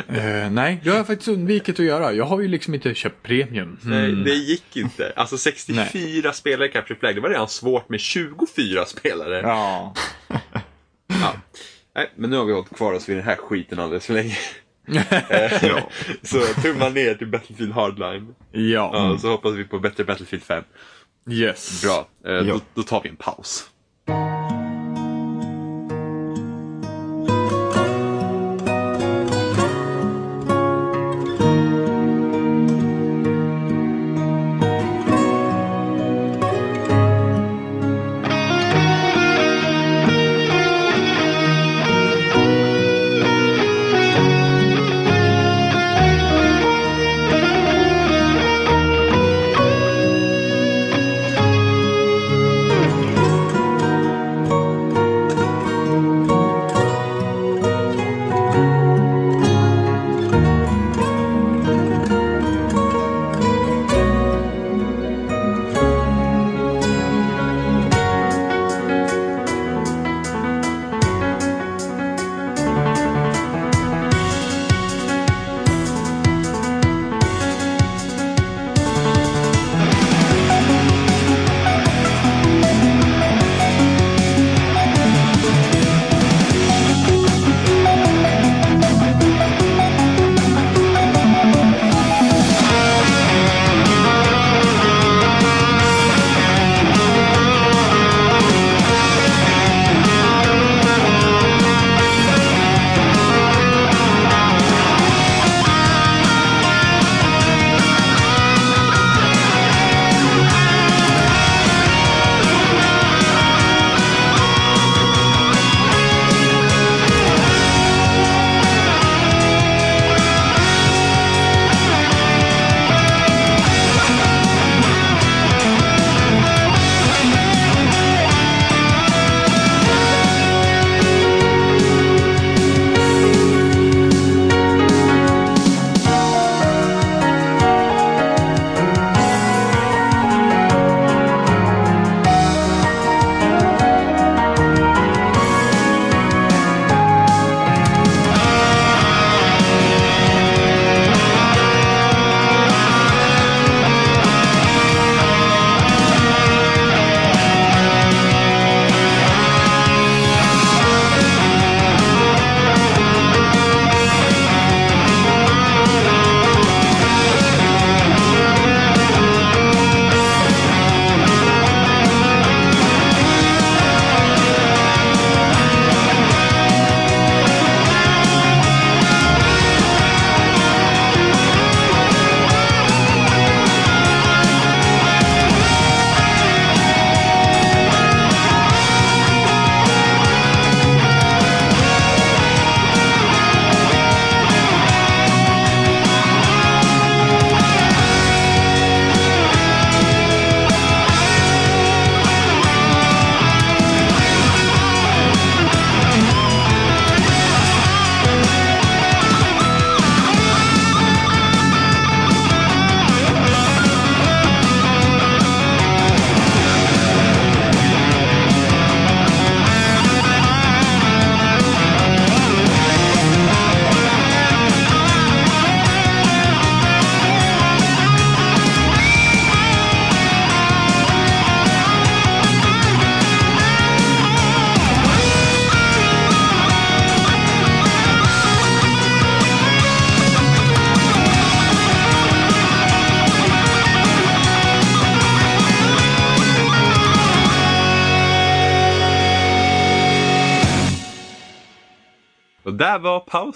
Eh, nej, det har jag faktiskt undvikit att göra. Jag har ju liksom inte köpt premium. Nej, det gick inte. Alltså 64 spelare Capture Flag, det var redan svårt med 24 spelare. Ja. Ja. Nej, men nu har vi hållit kvar oss vid den här skiten alldeles för länge. Ja. Så tumma ner till Battlefield Hardline. Ja. Ja, så hoppas vi på bättre Battlefield 5. Yes. Bra, eh, Ja. då, då tar vi en paus.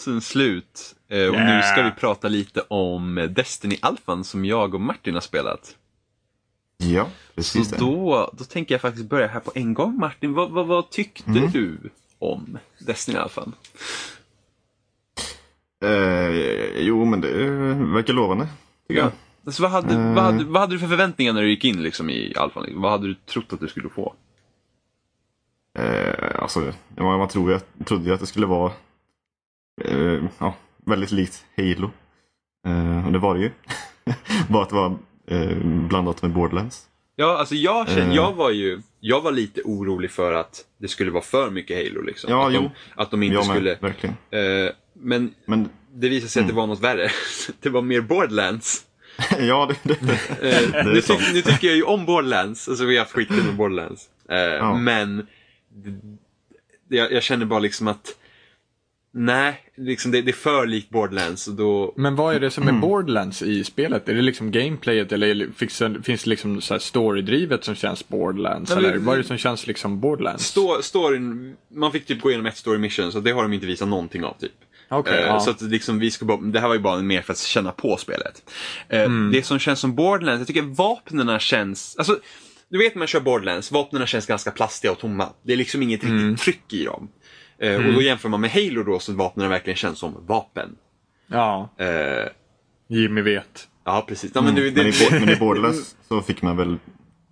Pausen slut. Eh, och nu ska vi prata lite om Destiny Alphan som jag och Martin har spelat. Ja, Så precis det. då, då tänker jag faktiskt börja här på en gång. Martin, vad, vad, vad tyckte Mm. du om Destiny Alphan? Eh, jo, men det verkar lovande. Tycker jag. Alltså, vad, hade, Eh. vad, hade, vad hade du för förväntningar när du gick in liksom, i Alphan? Vad hade du trott att du skulle få? Eh, alltså, ja, man tror, jag trodde ju att det skulle vara eh, ja, väldigt likt Halo. Eh, och det var det ju. Bara att det var eh, blandat med Borderlands. Ja, alltså jag, kände, Eh. jag var ju jag var lite orolig för att det skulle vara för mycket Halo. Liksom. Ja, att, de, jo. att de inte Jag med, skulle... verkligen. Eh, men Men det visade sig att det Mm. var något värre. det var mer Borderlands. ja, det, det, Eh, är nu, tyck, nu tycker jag ju om Borderlands, alltså vi har haft skitkul med Borderlands. Eh, Men det- jag, jag känner bara liksom att Nej, liksom det, det är för likt Borderlands då... Men vad är det som Mm. är Borderlands i spelet? Är det liksom gameplayet eller finns det, liksom så här storydrivet som känns Borderlands? Nej, eller vad är det som känns liksom Borderlands? Stå, storyn, man fick typ gå igenom ett story mission så det har de inte visat någonting av typ. Okej, Eh, ja. Så att liksom vi ska bara, det här var ju bara mer för att känna på spelet. Eh, Mm. Det som känns som Borderlands, jag tycker vapnena känns, alltså du vet när man kör Borderlands, vapnena känns ganska plastiga och tomma. Det är liksom inget Mm. riktigt tryck i dem. Eh, Och då jämför man med Halo då så vapnen verkligen känns som vapen. Ja, Eh, Jimmy vet. ja precis. Ja, men det, det, men, i, men i Borderlands så fick man väl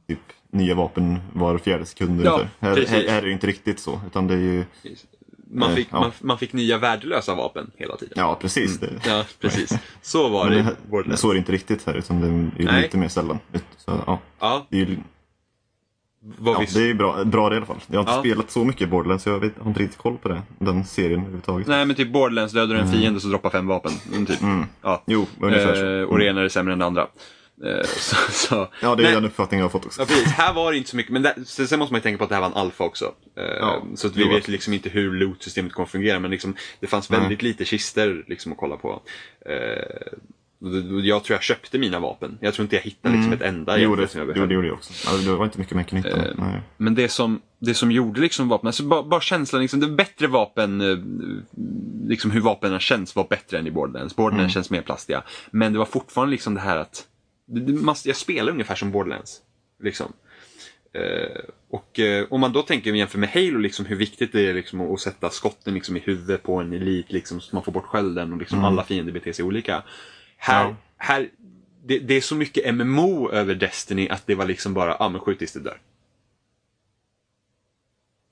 typ nya vapen var fjärde sekund Ja. Här, precis. här, här är det ju inte riktigt så. Utan det är ju, man, fick, ja. man, man fick nya värdelösa vapen hela tiden. ja precis. Det, Ja, precis. Så var men det det, i Borderlands. så är det inte riktigt här. Utan det är ju Nej. lite mer sällan. Så, ja, Ja, det är ju Ja, visst. det är bra, bra det i alla fall. Jag har inte Ja. spelat så mycket Borderlands så jag vet, har inte riktigt koll på det. Den serien överhuvudtaget. Nej men typ Borderlands dödar en fiende så droppar fem vapen. Mm, Typ. Ja. Jo, ungefär så. Eh, och det ena är sämre än det andra. Eh, så, så. Ja, det är Nej, den uppfattningen jag har fått också. Ja, precis. Här var det inte så mycket, men där, sen måste man ju tänka på att det här var en alfa också. Eh, Ja, så att vi vet liksom inte hur loot-systemet kommer fungera, men liksom, det fanns Nej. väldigt lite kister liksom, att kolla på. Jag tror jag köpte mina vapen. Jag tror inte jag hittade liksom, ett enda Jo, det, som jag jo, det gjorde jag också. Ja, det var inte mycket man kunde hitta. Eh. Men det som, det som gjorde liksom vapen, alltså bara, bara känslan, liksom, det bättre vapen, eh, liksom hur vapnen känns var bättre än i Borderlands. Borderlands känns mer plastiga. Men det var fortfarande liksom det här att, det, det, man, jag spelar ungefär som Borderlands. Liksom. Eh, och eh, om man då tänker jämför med Halo, liksom, hur viktigt det är liksom, att sätta skotten liksom, i huvudet på en elit liksom, så man får bort skölden och liksom, alla fiender beter sig olika. Här, Ja. här det, det är så mycket MMO över Destiny att det var liksom bara, ja ah, men skjut tills det dör.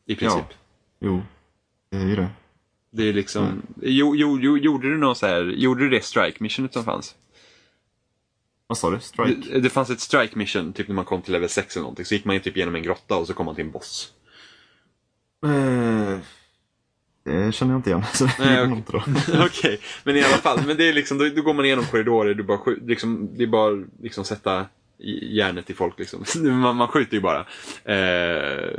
I princip. Ja. Jo, det är ju det. Det är liksom, jo, jo, jo, gjorde du någon så här, gjorde du det strike missionet som fanns? Vad sa du? Strike? Det, det fanns ett strike mission, typ när man kom till level 6 eller någonting, så gick man ju typ genom en grotta och så kom man till en boss. Eh, det känner jag inte igen. Så Nej, gjorde okej. jag. Okej, men i alla fall, men det är liksom, då, då går man igenom korridorer, du bara, liksom, det är bara liksom sätta järnet i folk liksom. Man, man skjuter ju bara. Eh,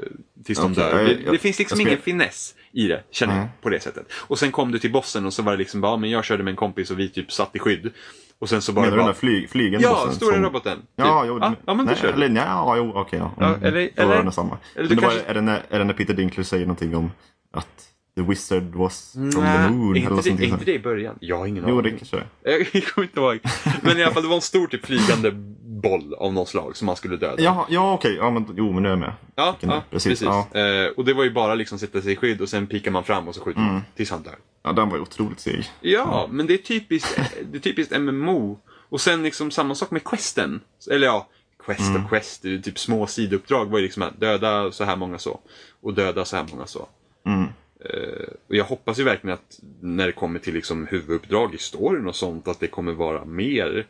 tills de Okej, dör. jag- Det, jag- det finns liksom jag ingen finess i det, känner jag, Nej. på det sättet. Och sen kom du till bossen och så var det liksom bara, ja, men jag körde med en kompis och vi typ satt i skydd. Och sen så bara... Menar du den där flyg, flygande ja, bossen stora som- roboten. typ. Ja, jo, ja, ja, men nej, du. eller, nej, ja, jo, okej. ja. Ja, Mm, eller- Då eller- var det samma. eller Men det var, kanske- är, det när, är det när Peter Dinklage säger någonting om att the wizard was from the moon? är eller inte, det, sånt inte det i början? Jag har ingen Jo, aning. det kanske det. Jag kommer inte ihåg. Men i alla fall, det var en stor typ flygande boll av något slag som man skulle döda. Ja, ja okej. Ja, men, jo, men nu är jag med. Ja, ja precis. precis, ja. Eh, och det var ju bara liksom sätta sig i skydd och sen pikar man fram och så skjuter man tills han dör. Ja, den var ju otroligt seg. Ja, men det är typiskt, det är typiskt MMO. Och sen liksom samma sak med questen. Eller ja, quest och quest, det är typ små sidouppdrag var ju liksom att döda så här många så. Och döda så här många så. Mm. Eh, och jag hoppas ju verkligen att när det kommer till liksom huvuduppdrag i storyn och sånt att det kommer vara mer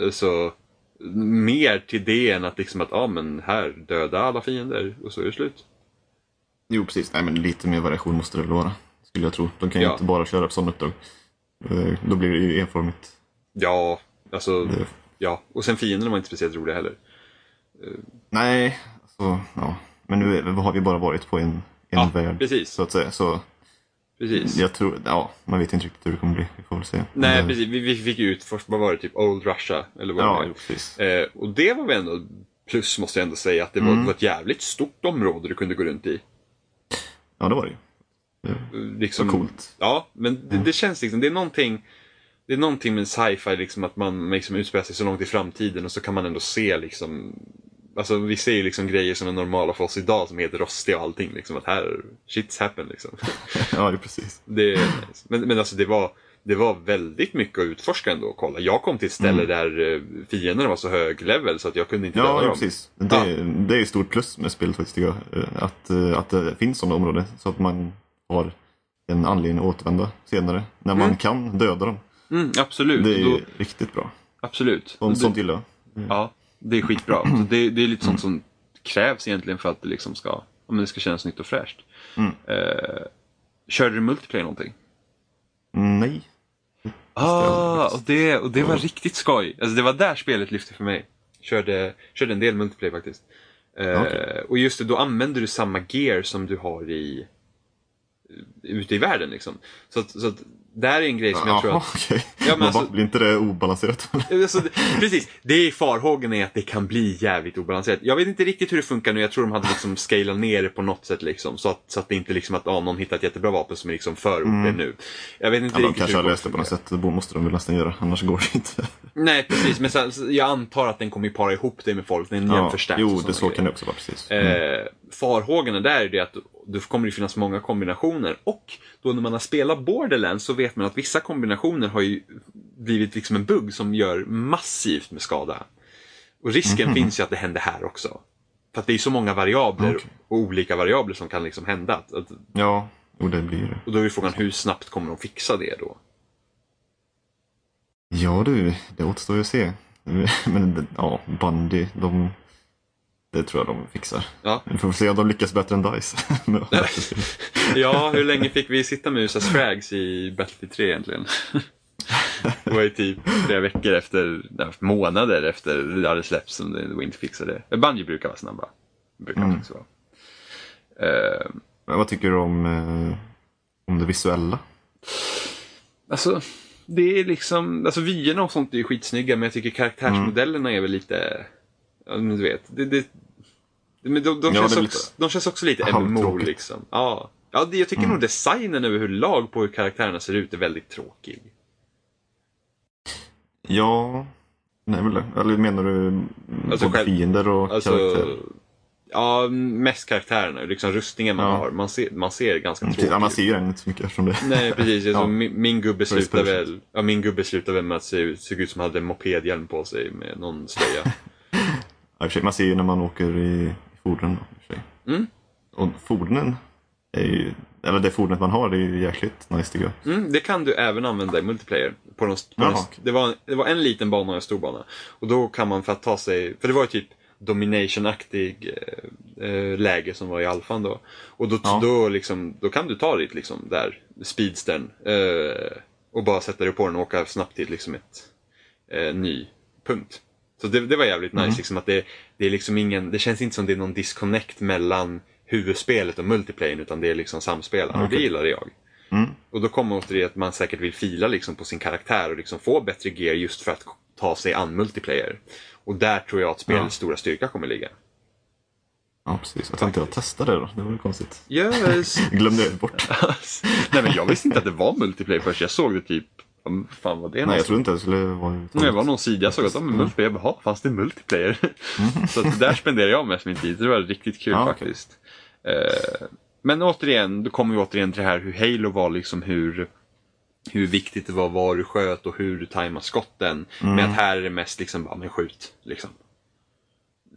alltså, mer till det än att liksom att, ja men här, döda alla fiender och så är det slut. Jo, precis. Nej, men lite mer variation måste det väl vara. Skulle jag tro. De kan ju Ja. inte bara köra på sådana uppdrag. Eh, Då blir det ju enformigt. Ja, alltså, Det- ja. Och sen fienderna var inte speciellt roliga heller. Nej, alltså, ja. Men nu har vi bara varit på en Ja, värld, precis. så att säga. Så Precis. jag tror, ja, man vet inte riktigt hur det kommer bli. Vi får väl se. Nej, Men, precis. Vi, vi fick ju ut först, vad var det, typ Old Russia? Eller vad Ja, det precis. Eh, och det var väl ändå plus måste jag ändå säga att det var, Mm. det var ett jävligt stort område du kunde gå runt i. Ja, det var det ju. liksom, Så coolt. Ja, men det, det känns liksom, det är någonting det är någonting med sci-fi, liksom, att man liksom utspelar sig så långt i framtiden och så kan man ändå se liksom Alltså vi ser ju liksom grejer som är normala för oss idag som är helt rostiga och allting. Liksom, att här, shit's happen liksom. Ja, det precis. Det, men, men alltså det var, det var väldigt mycket att utforska ändå och kolla. Jag kom till ett ställe där eh, fienderna var så hög level så att jag kunde inte Ja, döda ja dem. precis. Det, det är ju ett stort plus med spelet faktiskt tycker jag. Eh, Att, eh, att det finns sådana områden så att man har en anledning att återvända senare. När man Mm. kan döda dem. Mm, absolut. Det är Då, riktigt bra. absolut. Det- sånt gillar jag. Ja, det är skitbra. Så det, det är lite sånt som krävs egentligen för att det liksom ska, men det ska kännas nytt och fräscht. Mm. Eh, körde du multiplayer någonting? Mm, Nej. Ah, och det, och det var riktigt skoj. Alltså det var där spelet lyfte för mig. Körde, körde en del multiplayer faktiskt. Eh, Okej. Och just det, då använder du samma gear som du har i ute i världen liksom. Så att, så att det här är en grej som jag tror Jaha, att... okej. Ja, men alltså- Blir inte det obalanserat? Alltså, precis, det är farhågan är att det kan bli jävligt obalanserat. Jag vet inte riktigt hur det funkar nu, jag tror de hade liksom scalat ner det på något sätt liksom. Så att, så att det inte liksom att ah, någon hittar ett jättebra vapen som är liksom för OP nu. Jag vet inte Mm. Ja, de riktigt kanske hur har läst det på något sätt. Det måste de väl nästan göra, annars går det inte. Nej precis, men så jag antar att den kommer ju para ihop det med folk. Den Ja, och jo, det så grejer. kan det också vara precis. Mm. Eh, farhågorna där är det att det kommer det finnas många kombinationer och då när man har spelat Borderlands så vet man att vissa kombinationer har ju blivit liksom en bugg som gör massivt med skada. Och risken Mhm. finns ju att det händer här också. För att det är så många variabler Okej. och olika variabler som kan liksom hända. Att, att, Ja, jo det blir det. och då är frågan hur snabbt kommer de fixa det då? Ja du, det återstår ju att se. Men ja, Bundy, de... Det tror jag de fixar. Ja. Vi får se om de lyckas bättre än DICE. Ja, hur länge fick vi sitta med USA Scrags i Battlefield 3 egentligen? Det var ju typ flera veckor efter, månader efter det hade släppts som det inte fixade. Bungie brukar vara snabba. Brukar Mm. faktiskt vara. Eh, Men vad tycker du om, eh, om det visuella? alltså, det är liksom, alltså vyerna och sånt är ju skitsnygga men jag tycker karaktärsmodellerna är väl lite, ja du vet, det, det, men de, de, Ja, känns också, de känns också lite. MMO liksom. Ja, ja jag tycker nog designen överlag på hur karaktärerna ser ut är väldigt tråkig. Ja, nej väl. Eller menar du Alltså både själv- fiender och Alltså, karaktärer? ja, mest karaktärerna, liksom rustningen man Ja. har. Man ser, man ser ganska Mm, tråkig Ja, man ser ju den inte så mycket eftersom det Nej precis, alltså, Ja. min, min gubbe slutar väl ja, min gubbe slutar väl med att se ut, se ut som han hade en mopedhjälm på sig med någon slöja. Man ser ju när man åker i, i fordonen. då. Mm. Och fordonen är ju, eller det fordonet man har det är ju jäkligt nice tycker jag. Mm, det kan du även använda i multiplayer. På någon, på någon, det, var, det var en liten bana och en stor bana. Och då kan man för att ta sig, för det var ju typ domination-aktig eh, eh, läge som var i alfan då. Och då, Ja. då, liksom, då kan du ta ditt liksom, där, speedstern eh, och bara sätta dig på den och åka snabbt till liksom ett eh, ny punkt. Så det, det var jävligt Mm. nice, liksom, att det, det är liksom ingen, det känns inte som det är någon disconnect mellan huvudspelet och multiplayer utan det är liksom samspelare och det gillade jag. Mm. Och då kommer det att man säkert vill fila liksom på sin karaktär och liksom få bättre gear just för att ta sig an multiplayer. Och där tror jag att spelets Ja. stora styrka kommer ligga. Ja, precis. Jag tänkte jag testa det då. Det var ju konstigt. Yes. Jag glömde det bort. Nej men jag visste inte att det var multiplayer först. Jag såg det typ, fan var det Nej, jag trodde inte det skulle vara... Nej, det var någon sida jag såg att, ja men multiplayer, jag bara, "Jaha, fanns det multiplayer? Så att där spenderade jag mest min tid, det var riktigt kul Ja, faktiskt. Eh, men återigen, då kommer vi återigen till det här hur Halo var liksom hur hur viktigt det var var du sköt och hur du tajmar skotten. Mm. Men att här är det mest liksom, bara men skjut. Liksom.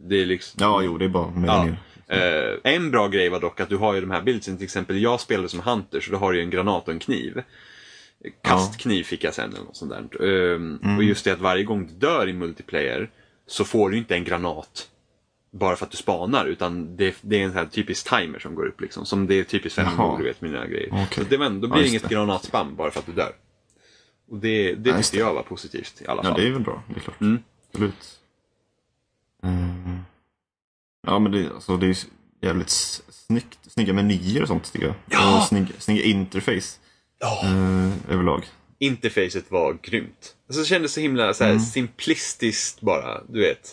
Det är liksom... Ja, jo, det är bara Ja. Eh, en bra grej var dock att du har ju de här bildsen, till exempel jag spelade som Hunter så då har du ju en granat och en kniv. Kastkniv fick jag sen eller något sånt där. Ehm, Mm. Och just det att varje gång du dör i multiplayer så får du inte en granat bara för att du spanar utan det, det är en sån här typisk timer som går upp liksom. Som det är typiskt fem Jaha. du vet mina grejer. Okej. Så det, men, då Ja, blir det just inget det. granatspam bara för att du dör. Och det, det Ja, tyckte jag var positivt i alla Ja, fall. det är väl bra. Det är klart. Mm. Absolut. Mm. Ja, men det, alltså, det är jävligt snyggt. Snygga menyer och sånt tycker jag. Ja! Och snygg, snygga interface Ja. eh, överlag. interfacet var grymt. Alltså, det kändes så himla så här, Mm. simplistiskt bara, du vet.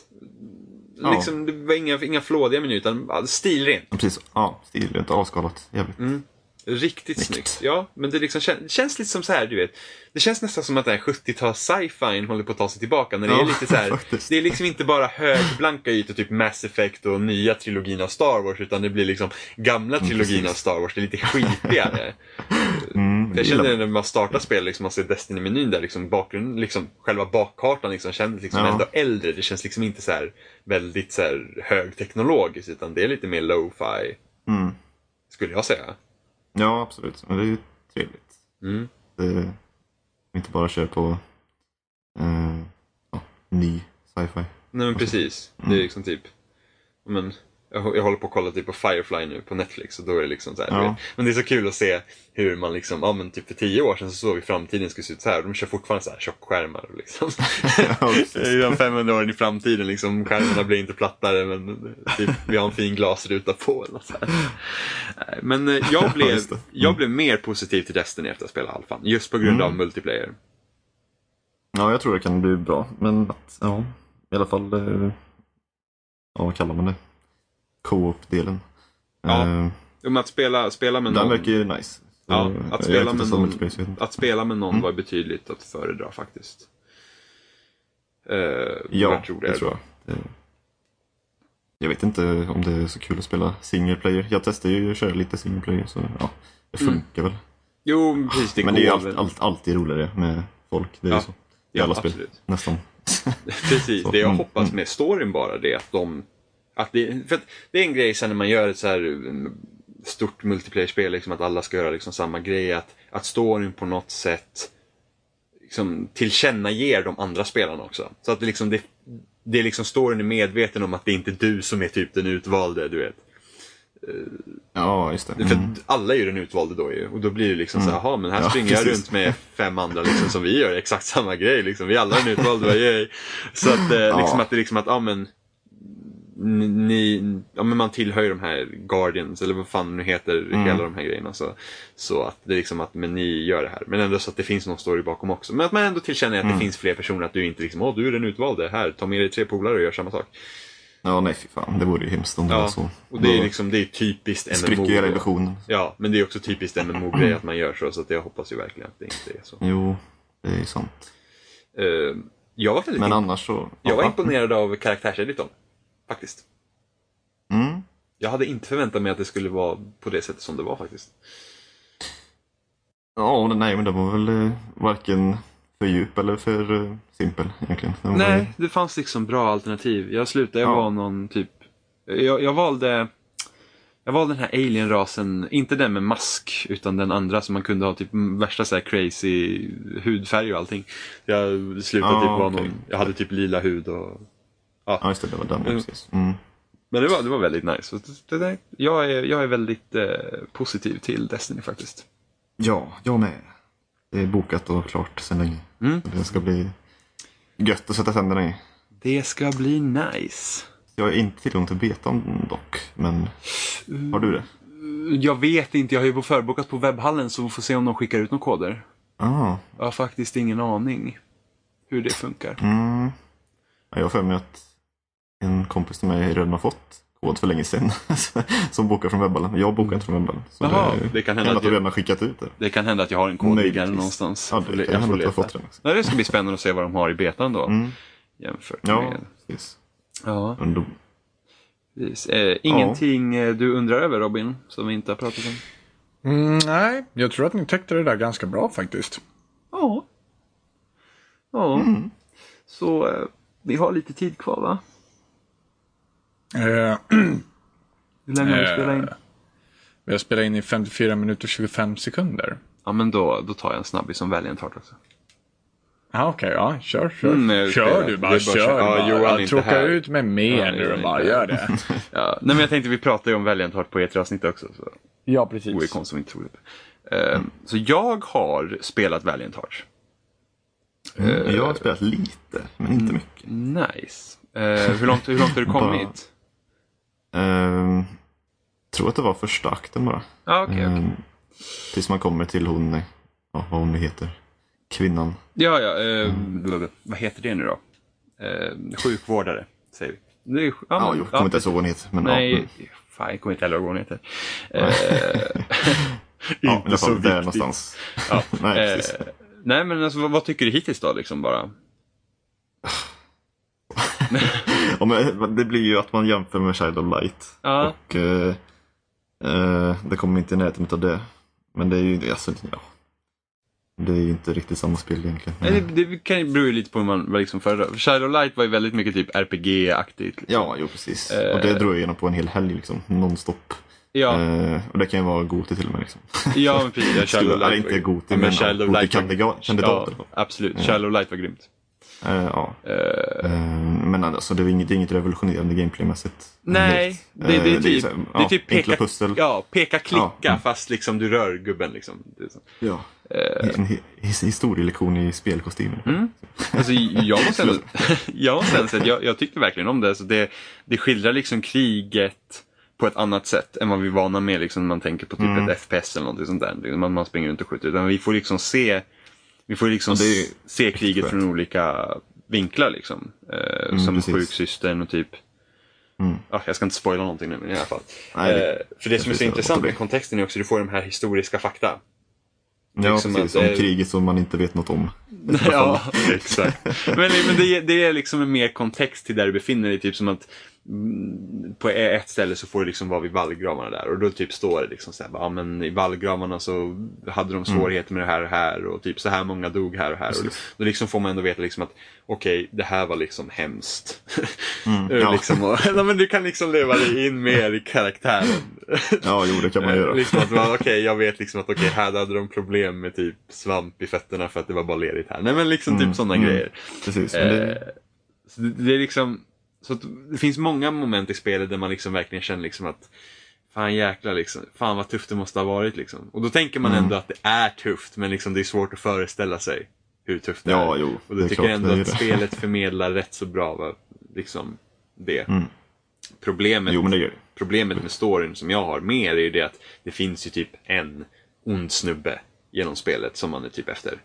Ja. Liksom, det var inga, inga flådiga menyer utan ja, stilrent. Ja, precis. Ja, stilrent avskalat. Jävligt. Mm. Riktigt snyggt. Ja, men det liksom kän- känns lite som så här, du vet. Det känns nästan som att den här 70-tals sci-fi håller på att ta sig tillbaka. När det Ja, är lite så här, det är liksom inte bara högblanka ytor, typ Mass Effect och nya trilogin av Star Wars, utan det blir liksom gamla trilogin precis. av Star Wars. Det är lite skitigare. Mm, Jag känner när man startar spel, liksom, man ser Destiny-menyn där, liksom, bakgrunden, liksom, själva bakkartan liksom, känns liksom Ja. ändå äldre. Det känns liksom inte så här väldigt så här, högteknologiskt, utan det är lite mer lo-fi, Mm. skulle jag säga. Ja, absolut. Men det är ju trevligt. Mm. Det, inte bara köra på eh, ja, ny sci-fi. Nej men precis. Det är Mm. liksom typ, men, jag, jag håller på att kolla typ på Firefly nu på Netflix och då är det liksom så här, Ja. Men det är så kul att se hur man liksom, ja men typ för tio år sedan så såg vi framtiden skulle se ut så här. De kör fortfarande så här tjockskärmar liksom. Ja, precis. Det är de 500 åren i framtiden liksom, skärmarna blir inte plattare men typ, vi har en fin glasruta på eller så här. Men eh, jag blev, det. jag blev mer positiv till Destiny efter att spela Alphan. Just på grund Mm. av multiplayer. Ja, jag tror det kan bli bra. Men ja, i alla fall, eh, ja, vad kallar man det? Co-op-delen. Ja, Eh, Jo, men att spela, spela med den någon. verkar ju nice. Ja, jag att spela, med någon, jag att spela med någon Mm. var betydligt att föredra faktiskt. Uh, Ja, jag tror det. det tror jag. Det, jag vet inte om det är så kul att spela single player. Jag testar ju att köra lite single player så ja, det Mm. funkar väl. Jo, precis. Det Men det är ju allt, allt, alltid roligare med folk. Det är Ja. ju så. I Ja, alla spel, absolut. nästan. Precis, Så, det jag mm, hoppas mm. med storyn bara det är att de... Att det, för att det är en grej sen när man gör ett så här mm, stort multiplayer-spel, liksom, att alla ska göra liksom samma grej. Att, att storyn på något sätt liksom, tillkännager de andra spelarna också. Så att det liksom, det, det är liksom storyn är medveten om att det är inte du som är typ den utvalde, du vet. Ja, just det. För Mm. att alla är ju den utvalde då ju. Och då blir det liksom så här, jaha men här Ja, springer jag precis. runt med fem andra liksom som vi gör exakt samma grej liksom. Vi alla är den utvalde, bara, yay. Så att, eh, liksom att det är liksom att, ja men ni- ni, ja men man tillhör ju de här Guardians eller vad fan nu heter Mm. hela de här grejerna. Så, så att det är liksom att, men ni gör det här. Men ändå så att det finns någon story bakom också. Men att man ändå tillkänner att Mm. det finns fler personer, att du inte liksom, åh du är den utvalde, här ta med dig tre polare och gör samma sak. Ja, nej fy fan. Det vore ju hemskt om det var Ja, så. och det är liksom, det är typiskt MMO. spricker hela illusionen. Ja, men det är också typiskt MMO-grej att man gör så, så att jag hoppas ju verkligen att det inte är så. Jo, det är sant. Eh, jag var väldigt Men annars så... jag var imponerad av karaktärseditorn. Faktiskt. Mm. Jag hade inte förväntat mig att det skulle vara på det sättet som det var faktiskt. Ja, nej men det var väl eh, varken för djup eller för eh, simpel egentligen. Den var Nej, det fanns liksom bra alternativ. Jag slutade, jag Ja. var någon typ... Jag, jag valde... Jag valde den här alien-rasen, inte den med mask, utan den andra som man kunde ha typ värsta så här crazy hudfärg och allting. Jag slutade Ja, typ vara okej. någon, jag hade typ lila hud och... Ja, just det. Det var den. Mm. Precis. Mm. Men det var, det var väldigt nice. Det, där, jag, är, jag är väldigt eh, positiv till Destiny faktiskt. Ja, jag med. Det är bokat och klart sedan länge. Mm. Det ska bli gött att sätta tänderna i. Det ska bli nice. Jag har inte tillgång till betan dock, men har du det? Jag vet inte, jag har ju förbokat på webbhallen så vi får se om de skickar ut några koder. Ah, Jag har faktiskt ingen aning hur det funkar. mm. Ja, Jag har för mig att en kompis till mig redan har fått kod för länge sedan. som bokar från webbhallen. Jag bokar inte från webbhallen. Så Jaha, det, det kan hända att att de jag- redan har skickat ut det. Det kan hända att jag har en kod liggande någonstans. Ja, Jag det le- kan jag hända att du har fått den också. Ja, det ska bli spännande att se vad de har i betan då. Mm. Jämfört Ja, med... precis. Ja, precis. Eh, ingenting eh, du undrar över Robin, som vi inte har pratat om? Mm, nej, jag tror att ni täckte det där ganska bra faktiskt. Ja. Ja. Så eh, vi har lite tid kvar va? Eh, Hur länge har vi Eh. spelat in? vi har spelat in i 54 minuter och 25 sekunder. Ja men då, då tar jag en snabbis som Valiant Heart också. Ja, okej, ja, kör, kör. Mm, kör du bara, Det bara kör. kör. Ja, bara. Johan är Ja, inte Tråka här. ut med mer Ja, nu är bara, gör det. Ja, nej men jag tänkte vi pratade ju om Valiant Heart på E3-avsnittet också. Så ja, det precis. konstigt om vi inte upp. Eh, Så jag har spelat Valiant Heart. Mm, jag har spelat lite, men inte mycket. Nice. Eh, hur, långt, hur långt har du kommit? Ehm, tror att det var första akten bara. Ja, okej. okej. Ehm, tills man kommer till hon, ja, vad hon nu heter, kvinnan. Ja, ja. Eh, blablabla. Vad heter det nu då? Eh, sjukvårdare, säger vi. Det är, ja, Ja, men- jo, jag kommer inte ens ihåg vad hon heter. Men, ja, Nej, mm. fan jag kommer inte heller ihåg vad hon heter. Eh, Ja, i Inte så fall där viktigt. någonstans. Ja. Nej, precis. Eh, nej men alltså vad, vad tycker du hittills då liksom bara? Ja, men det blir ju att man jämför med Child of Light. Ja. Och eh, eh, det kommer inte i närheten av det. Men det är ju alltså, ja. Det är ju inte riktigt samma spel egentligen. Nej, Det, det kan ju bero lite på hur man liksom föredrar. Shadow Light var ju väldigt mycket typ RPG-aktigt. Liksom. Ja, jo precis. Eh. Och det drog jag igenom på en hel helg liksom. Nonstop. Ja, Eh, och det kan ju vara Goti till och med. Liksom. ja men precis. Ja, Shadow Light eller inte Goti, ja, men Shadow Light kandidater. Ja, absolut. Shadow Light var grymt. Eh, ja. Eh, men alltså, det är inget, det är inget revolutionerande gameplaymässigt. nej, det, det, är typ, så här, det är typ enkla peka, pussel. ja, peka klicka Ja, mm. fast liksom du rör gubben liksom. Det är. Ja. Eh, En hi- his- historielektion i spelkostymer. Mm. Alltså, jag måste ändå, jag måste ändå säga jag, jag tyckte verkligen om det. Så det. Det skildrar liksom kriget på ett annat sätt än vad vi är vana med liksom, när man tänker på typ Mm. ett FPS eller någonting sånt där. Liksom, Man, man springer runt och skjuter. Utan vi får liksom se, vi får liksom ju se kriget från olika vinklar. Liksom. Eh, som precis. sjuksystern och typ Mm. Ja, jag ska inte spoila någonting nu men i alla fall. Nej, det- eh, för det som är så intressant med kontexten är också att du får de här historiska fakta. Ja, liksom precis. att, Om eh, kriget som man inte vet något om. ja, exakt. Men, men det, det är liksom en mer kontext till där du befinner dig. Typ som att mm, på ett ställe så får du liksom vara vid vallgravarna där och då typ står det liksom så här, ja men i vallgravarna så hade de svårigheter med det här och här och typ så här många dog här och här. Och Precis. då liksom får man ändå veta liksom att okej, det här var liksom hemskt. Mm, ja. liksom, och, ja, men du kan liksom leva dig in mer i karaktären. Ja, jo, det kan man göra. liksom att man, okej, jag vet liksom att okej, här hade de problem med typ svamp i fötterna för att det var bara lerigt här. Nej men liksom typ Mm, sådana mm. grejer. Precis. Det, Eh, det, det är liksom, så det finns många moment i spelet där man liksom verkligen känner liksom att Fan jäklar liksom, fan vad tufft det måste ha varit liksom. Och då tänker man Mm. ändå att det är tufft men liksom det är svårt att föreställa sig hur tufft det Ja, är. jo, och det då är tycker jag ändå det att det. spelet förmedlar rätt så bra vad, liksom det. Mm. Problemet jo, det det. Problemet med storyn som jag har mer är ju det att det finns ju typ en ond snubbe genom spelet som man är typ efter.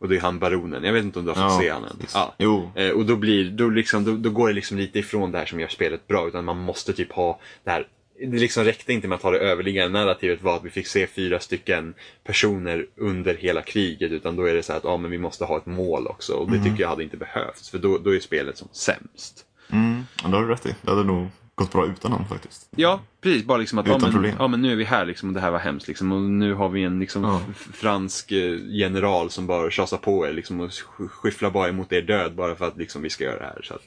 Och det är han baronen, jag vet inte om du har fått Ja, se han än. Ja. Jo. Eh, och då, blir, då, liksom, då, då går det liksom lite ifrån det här som gör spelet bra utan man måste typ ha det här det liksom räckte inte med att ha det överliggande narrativet var att vi fick se fyra stycken personer under hela kriget utan då är det så att ja, men vi måste ha ett mål också och det Mm. tycker jag hade inte behövts för då, då är spelet som sämst. Mm, ja, det har du rätt i. Det hade nog gått bra utan honom faktiskt. Ja, precis. Bara liksom att ja, Utan men, problem. ja, men nu är vi här liksom, och det här var hemskt. Liksom, och nu har vi en liksom, Ja. fransk eh, general som bara tjasar på er liksom, och sk- skyfflar bara emot er död bara för att liksom, vi ska göra det här. Så att,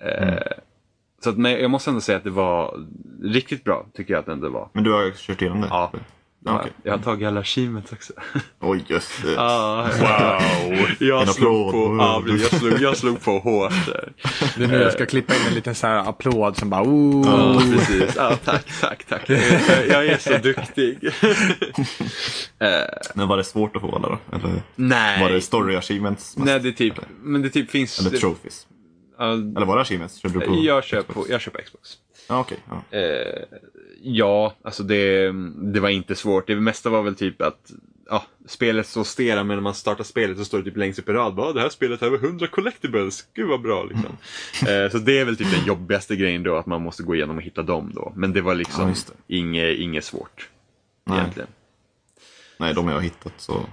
eh, Mm. så att, men jag måste ändå säga att det var riktigt bra, tycker jag att det ändå var. Men du har kört igenom det? Ja. Ja, okej. Jag har tagit alla achievements också. Oj, jösses. Ah, wow! Jag slog, på, ja, jag, slog, jag slog på hårt där. Det är nu jag ska klippa in en liten så här applåd som bara oh. Ja, precis. Ja, tack, tack, tack. Jag är så duktig. Eh, Men var det svårt att få alla då? Eller nej. var det story achievements? Nej, det är typ, men det typ finns... Eller trophies? Ja, Eller var det achievements? Du på jag, kör på, jag kör på Xbox. Ja, okej. ja. Eh, ja, alltså det, det var inte svårt. Det mesta var väl typ att ja, spelet står stela men när man startar spelet så står det typ längst upp i rad. Bara, det här spelet har över 100 collectibles. Gud vad bra liksom. Eh, så det är väl typ den jobbigaste grejen då att man måste gå igenom och hitta dem då. Men det var Ja, liksom det. inget, inget svårt. Nej. Egentligen. Nej, de jag har hittat så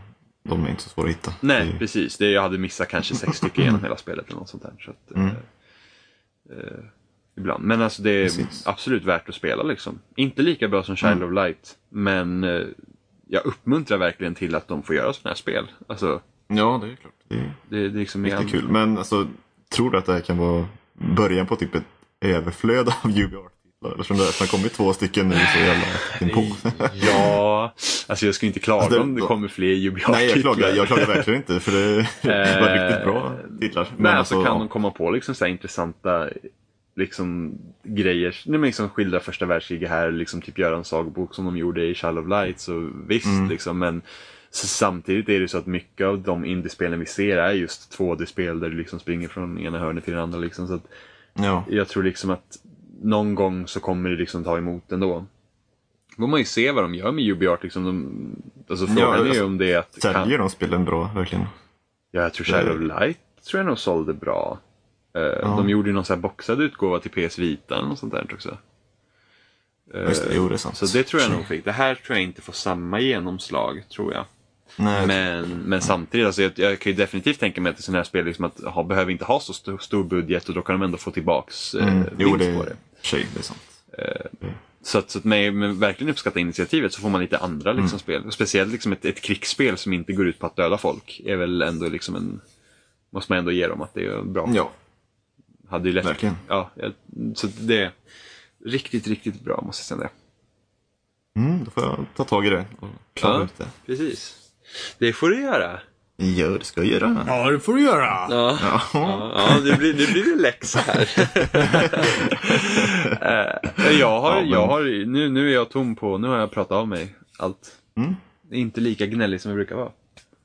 de är inte så svåra att hitta. Nej, Det är- precis. Det, jag hade missat kanske sex stycken genom hela spelet eller något sånt där. Så att, Mm. eh, eh, ibland. Men alltså det är Precis. absolut värt att spela liksom. Inte lika bra som Child Mm. of Light, men eh, jag uppmuntrar verkligen till att de får göra sådana här spel. Alltså, Ja, det är klart. Det är det, det är liksom riktigt kul. Men alltså, tror du att det här kan vara början på typ ett överflöd av UBR-titlar? Eftersom det har kommit två stycken nu så jävla på. Ja, alltså jag skulle inte klaga Alltså, det- om det kommer fler UBA-titlar. Nej, jag klagar, jag klagar verkligen inte för det var Eh, riktigt bra titlar. Men alltså kan ja. de komma på liksom så här intressanta liksom, grejer, nej, men liksom skildra första världskriget här, liksom typ göra en sagobok som de gjorde i Child of Light, så visst Mm. liksom, men samtidigt är det så att mycket av de indiespelen vi ser är just 2D-spel där du liksom springer från ena hörnet till det andra liksom, så att Ja, jag tror liksom att någon gång så kommer det liksom ta emot ändå. Då får man ju se vad de gör med UbiArt liksom. De, alltså frågan Ja, är ju alltså, om det är att... säljer de spelen bra verkligen? Ja, jag tror Shadow of Light tror jag nog sålde bra. Eh, De gjorde ju någon här boxad utgåva till PS Vita något sånt där också. Just det, jo det är sant. Så det tror jag nog fick. Det här tror jag inte får samma genomslag, tror jag. Nej, Men, men samtidigt, alltså, jag, jag kan ju definitivt tänka mig att ett sånt här spel liksom att ha, behöver inte ha så stor, stor budget och då kan de ändå få tillbaks eh, mm, jo, vinst det på det. tjej, det är sant. Så att, så att med, med verkligen uppskatta initiativet så får man lite andra liksom, spel. Och speciellt liksom ett, ett krigsspel som inte går ut på att döda folk är väl ändå liksom en... Måste man ändå ge dem att det är bra. Ja, Hade ju lätt, Verkligen. Ja, så det är riktigt, riktigt bra måste jag säga. Det. mm, då får jag ta tag i det och klara Ja. ut det. Precis. Det får du göra. Ja, det ska jag göra. Ja, det får du göra. Ja, Ja. ja, ja det blir, det blir en läxa här. Eh, jag har, Ja, men- jag har, nu, nu är jag tom på, nu har jag pratat av mig allt. Mm. Det är inte lika gnällig som jag brukar vara.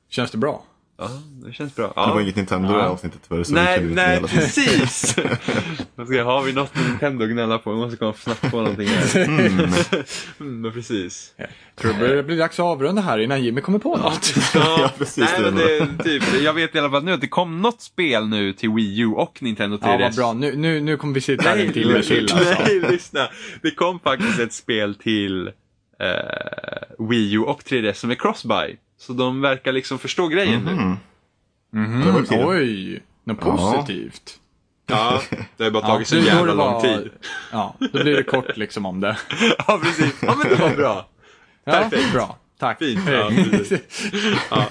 Känns det bra? Ja, det känns bra. Det var Ja. inget Nintendo i det här avsnittet tyvärr. Så vi Nej, inte nej precis! Jag ska, har vi något med Nintendo att gnälla på? Vi måste komma snabbt på någonting här. Mm. Mm, men precis. Tror du det blir dags att avrunda här innan Jimmy kommer på något? Ja, precis, Nej, det men det, typ, jag vet i alla fall nu att det kom något spel nu till Wii U och Nintendo 3DS. Ja, vad bra. Nu, nu, nu kommer vi sitta här en timme till alltså. nej, lyssna. Det kom faktiskt ett spel till eh, Wii U och 3DS som är crossbuy. Så de verkar liksom förstå grejen nu. Mm. Det var tiden. Oj, något Ja. positivt. Ja, det har bara Ja, tagit så det- då jävla lång var- tid. Ja, då blir det kort liksom om det. Ja, precis. Ja, men det var bra. Ja, Perfekt. Bra, tack. Fint. Ja, ja.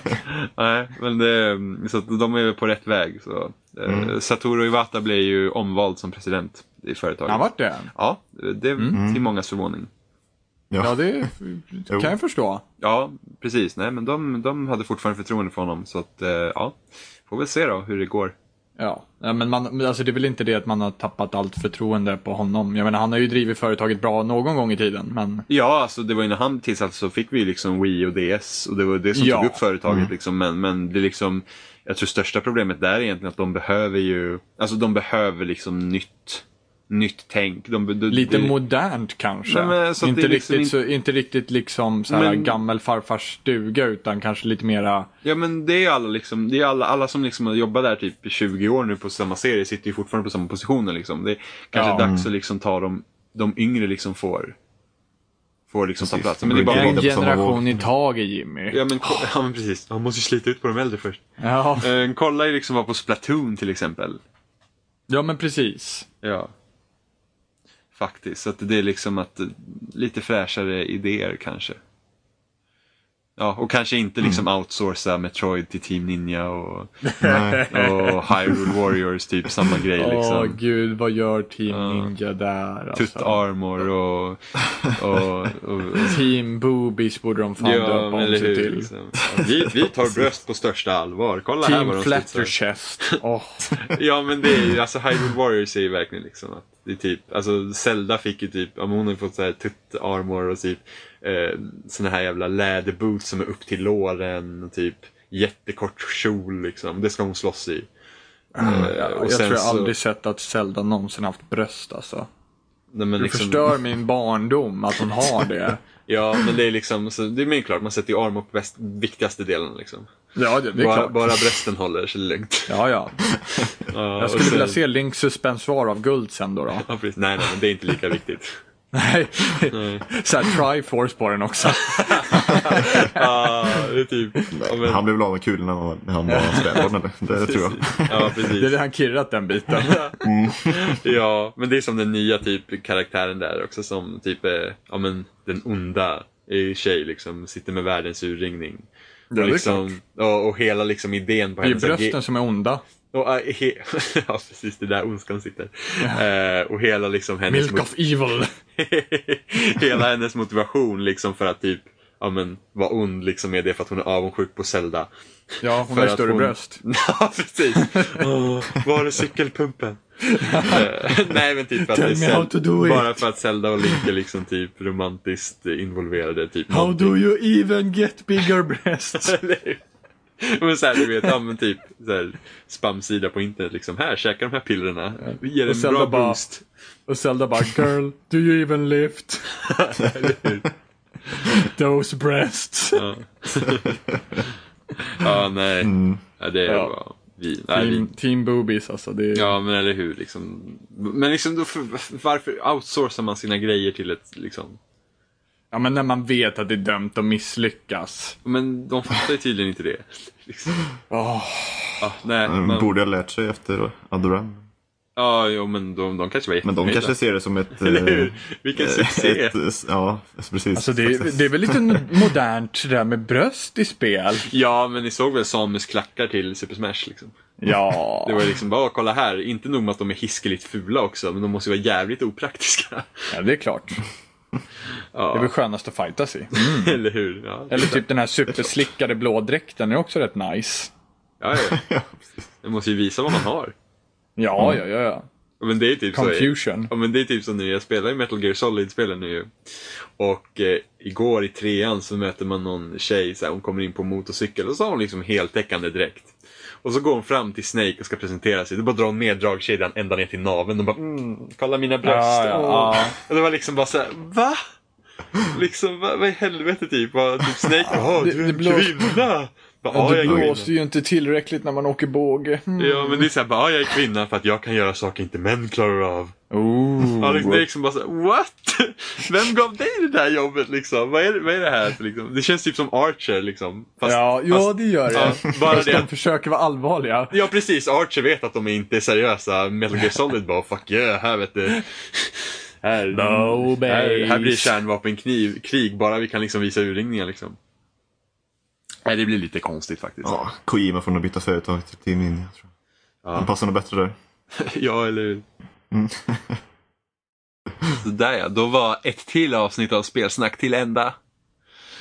Nej, men det, så att de är på rätt väg. Så. Eh, Satoru Iwata blev ju omvald som president i företaget. Han vart det? Ja, det är till mångas förvåning. Ja, Ja, det kan jag förstå. Ja, precis. Nej, men de, de hade fortfarande förtroende för honom. Så att, eh, ja, får väl se då hur det går. Ja, men man, alltså det är väl inte det att man har tappat allt förtroende på honom. Jag menar, han har ju drivit företaget bra någon gång i tiden, men Ja, alltså det var ju när han tillsattes så fick vi ju liksom Wii och DS och det var det som Ja. tog upp företaget liksom. Men, men det liksom, jag tror största problemet där är egentligen att de behöver ju, alltså de behöver liksom nytt, nytt tänk. De, de, lite modernt kanske. Nej, men så att inte, det är liksom riktigt, så, inte riktigt liksom så Men- gammel farfars stuga, utan kanske lite mera... Ja men det är ju alla liksom, det är alla, alla som liksom har jobbat där typ i 20 år nu på samma serie sitter ju fortfarande på samma positioner liksom. Det är kanske Ja. dags att liksom ta dem, de yngre liksom får, får liksom ta Precis. plats. Men det är bara En generation i taget Jimmy. Ja men, ko- ja men precis, man måste ju slita ut på de äldre först. Ja, Eh, kolla ju liksom vad på Splatoon till exempel. ja men precis. Ja. Faktiskt, så att det är liksom att eh, lite fräschare idéer kanske. Ja, och kanske inte liksom outsourca Metroid till Team Ninja och, och Hyrule Warriors, typ samma grej Åh liksom. gud, vad gör Team Ja. Ninja där? Alltså. Tutt Armor och... och, och, och Team Boobies borde de fan döpa om sig till. Liksom. Ja, vi, vi tar bröst på största allvar. Kolla här vad Team de Flatter. Chest. Åh. Ja men det är ju, alltså Hyrule Warriors är ju verkligen liksom att det är typ, alltså Zelda fick ju typ, men hon har fått såhär tutt armor och typ eh, såna här jävla läderboots som är upp till låren och typ jättekort kjol liksom. Det ska hon slåss i. Eh, och jag sen tror jag så- aldrig sett att Zelda någonsin haft bröst alltså. Nej, men Du liksom, förstör min barndom att hon har det. Ja men det är liksom, så, det är klart man sätter ju armor på bäst, viktigaste delen liksom. Ja, det, det är bara, klart. bara brösten håller så är det lugnt. Ja, ja. Ja, Jag skulle sen- vilja se Links suspensoar av guld sen då. då. Ja, precis. Nej, nej, men det är inte lika viktigt. Nej. Så här Triforce på den också. Ja, det är typ... Ja, men, Han blev väl av med kulorna när han- var spädbarn eller? Det tror jag. ja, Det är precis. det han kirrat den biten. Ja, men det är som den nya typ karaktären där också som typ är, ja men den onda är tjej liksom, sitter med världens urringning. Är och, liksom, och, och hela liksom idén på Det är hennes brösten som är onda. Och, äh, he, ja, precis, det är där ondskan sitter. Eh, och hela liksom hennes... Milk of evil. hela hennes motivation liksom för att typ, ja men, vara ond liksom är det för att hon är avundsjuk på Zelda. Ja, hon har större hon- bröst. Ja, precis. Åh, var är cykelpumpen? Nej, men typ för att det är. Bara för att Zelda och Link är liksom typ romantiskt involverade. Typ How någonting. do you even get bigger breasts? Men så här, du vet, ja men typ så här, spamsida på internet liksom. Här, käka de här pillerna. Vi ger Och en bra bara- boost. Och Zelda bara, girl, do you even lift? Those breasts. Ja, ja nej. Ja, det är Ja. bra. Vi, nej, vi, Team, team Boobies alltså. Det är, Ja, men eller hur. Liksom. Men liksom, då, för, varför outsourcar man sina grejer till ett liksom... ja, men när man vet att det är dömt att misslyckas. Men de fattar ju tydligen inte det. Liksom. Åh, Ja, nej, De men, borde ha lärt sig efter Adoram. Ja, jo, men de, de kanske var Men de kanske ser det som ett... Eller hur? eh, Vilken eh, succé! Ett, ja, precis. Alltså det, är- det är väl lite modernt det där med bröst i spel. Ja, men ni såg väl Samus klackar till Super Smash liksom. Ja. Det var liksom bara, kolla här, inte nog med att de är hiskeligt fula också, men de måste ju vara jävligt opraktiska. ja, det är klart. Det är Ja, väl skönast att fightas i. eller hur? Ja, Eller typ den här superslickade blå dräkten är också rätt nice. ja, ja. ja, Jag måste ju visa vad man har. Ja, ja, ja, ja. Men det är typ så. Confusion. Ja men det är typ som nu, jag spelar i Metal Gear Solid-spelen nu ju. Och eh, igår i trean så möter man någon tjej, så här, hon kommer in på motorcykel och så har hon liksom heltäckande dräkt. Och så går hon fram till Snake och ska presentera sig. Då bara drar hon ner dragkedjan ända ner till naveln och bara mm, kolla mina bröst. Ja, ja, åh." ja. Och det var liksom bara så här, va? Liksom, vad, vad i helvete typ? Vad, typ Snake, jaha du är en kvinna? Bara, Ja, "Ja, det är kvinna." blåser ju inte tillräckligt när man åker båge. Mm. Ja men det är såhär, bara, "Ja, jag är kvinna för att jag kan göra saker inte män klarar av. Oh. Ja, liksom, det är liksom bara så, what? Vem gav dig det där jobbet liksom? Vad är, det- vad är det här för liksom? Det känns typ som Archer liksom. Fast, ja, ja, fast, det gör det. ja, bara Fast det de försöker vara allvarliga. ja precis, Archer vet att de är inte är seriösa. Metal Gear Solid bara, fuck yeah, här vet du. Här, No här, här blir kärnvapenkrig, krig, bara vi kan liksom visa urringningar liksom. Nej, det blir lite konstigt faktiskt. ja, Kojima får nog byta företag till Team Ninja. Tror jag. Ja. Han passar nog bättre där. Ja, eller hur? Mm. Så där ja, då var ett till avsnitt av Spelsnack till ända.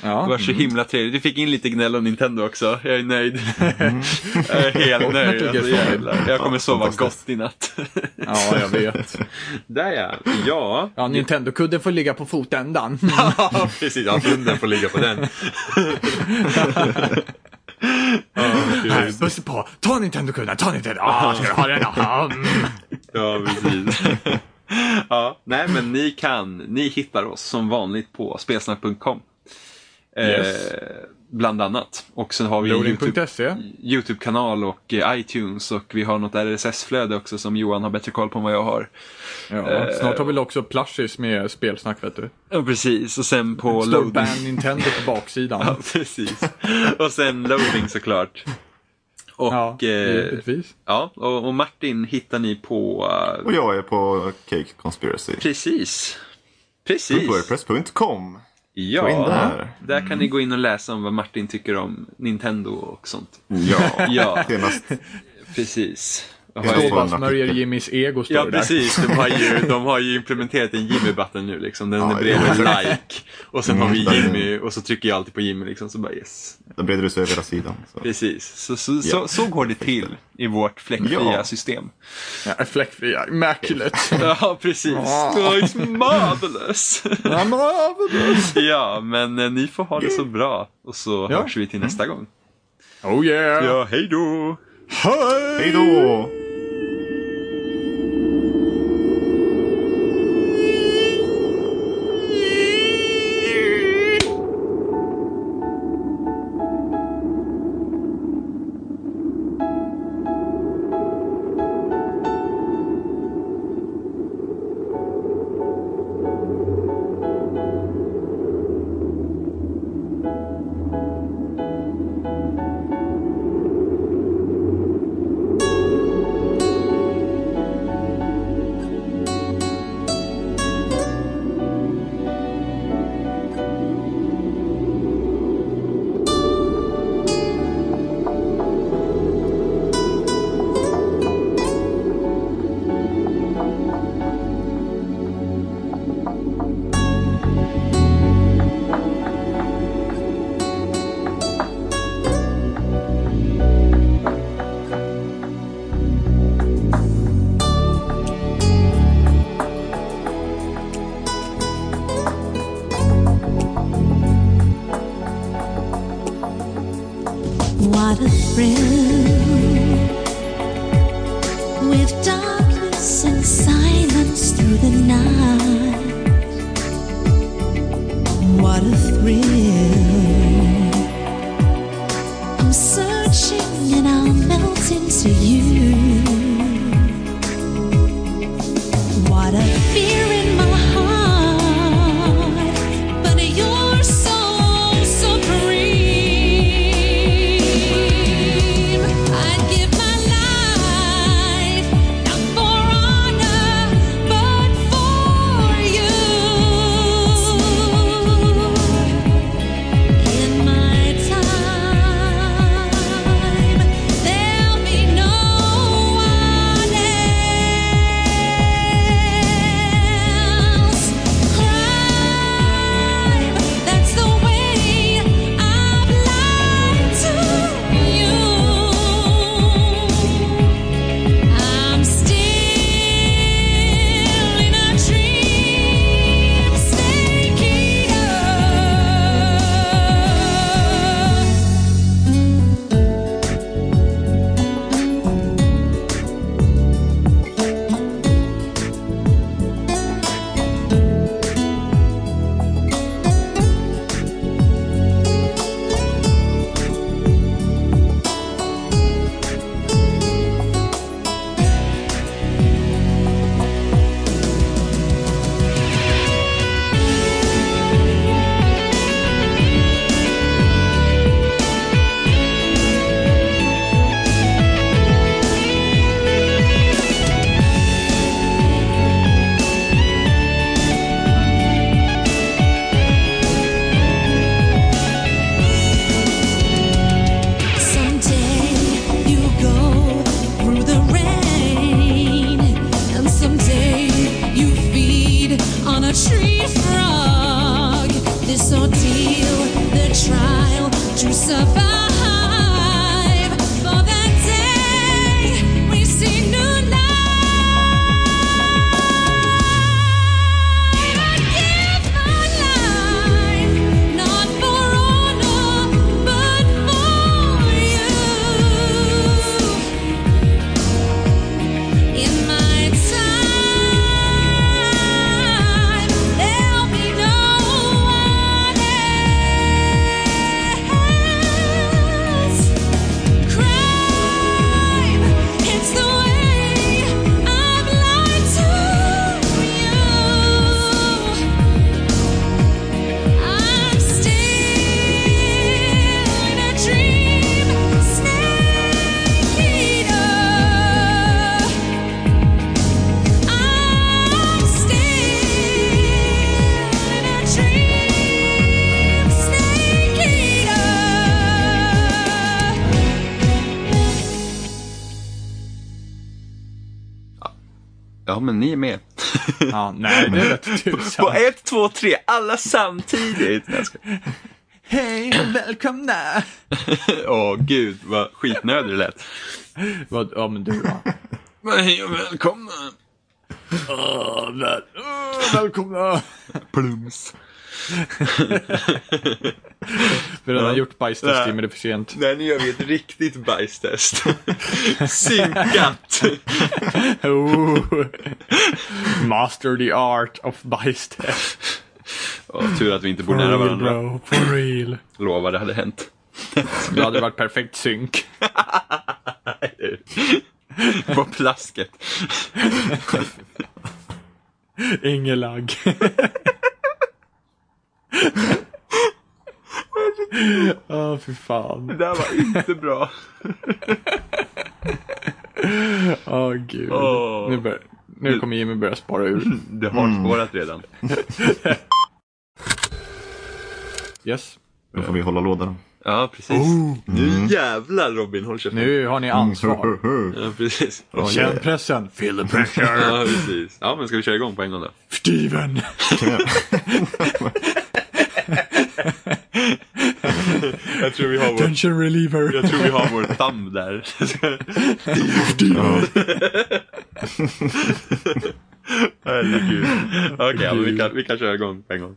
Det Ja. var så himla trevligt. Du fick in lite gnäll om Nintendo också. Jag är nöjd. jag är helt nöjd. Alltså, jävlar. jag kommer Ja, sova gott i natt. ja, jag vet. Där ja. Ja. Ja, Nintendo-kudden får ligga på fotändan. Ja, precis. Ja, hunden får ligga på den. Här, buss på. Ta Nintendo-kudden, ta Nintendo. Ah, ska du ha den? Ah, mm. Ja, precis. ja, nej men ni kan, ni hittar oss som vanligt på spelsnack.com. Yes. Eh, bland annat. Och sen har vi YouTube, Loading.se. YouTube-kanal och eh, iTunes och vi har något RSS-flöde också som Johan har bättre koll på än vad jag har. Ja, snart har vi också plushies med spelsnack vet du. Ja, precis. Och sen på Står loading. Ban Nintendo på baksidan. Ja, precis. Och sen loading såklart. Och, Ja, eh, givetvis. ja och, och Martin hittar ni på... eh, Och jag är på Cake Conspiracy. precis. Precis. Wordpress.com. Ja, där. där kan ni gå in och läsa om vad Martin tycker om Nintendo och sånt. Ja, Ja, senast. precis. En Stålbadsmörjer artikel. Jimmys ego står Ja precis, de har ju, de har ju implementerat en Jimmy-button nu liksom. Den Ja, är bredvid ja. like. Och sen har vi Mm, Jimmy och så trycker jag alltid på Jimmy liksom. Så bara yes. Då breder du sig över hela sidan. Så. Precis, så, så, så, Ja. så går det till i vårt fläckfria Ja. system. Ja, fläckfria, immaculate. Ja, precis. Oh, it's marvelous. ja, men eh, ni får ha det så bra. Och så Ja. hörs vi till nästa gång. Oh yeah! Ja, hej då! Hej då! Ja, nej, det vet På ett, två, tre, alla samtidigt. Hej och välkomna! Åh gud, vad skitnödig det lät. Vad, ja men du då? Hej och välkomna. Åh, väl, åh, välkomna! Plums. Vi har redan Ja. gjort bajstest, men det är för sent. Nej, nu gör vi ett riktigt bajstest. Synkat. Oh. Master the art of bajstest. Åh, tur att vi inte bor nära varandra. bro, for real. Lovar, det hade hänt. Det hade varit perfekt synk. På plasket. Ingen lagg. Åh, fy fan. Det där var inte bra. Åh, gud. Åh. Nu, bör, nu kommer Jimmy börja spara ur. Det har spårat redan. Yes. Då får vi hålla lådan. Ja, precis. Nu jävlar Robin, håll käften. Nu har ni ansvar. Ja, precis. Känn pressen. Feel the pressure. Ja, precis. Ja, men ska vi köra igång på en gång då? Steven. Jag tror vi har vår, Tension reliever. jag tror vi har vår thumb där. Herregud. Okej, men vi, kan, vi kan köra igång på en gång.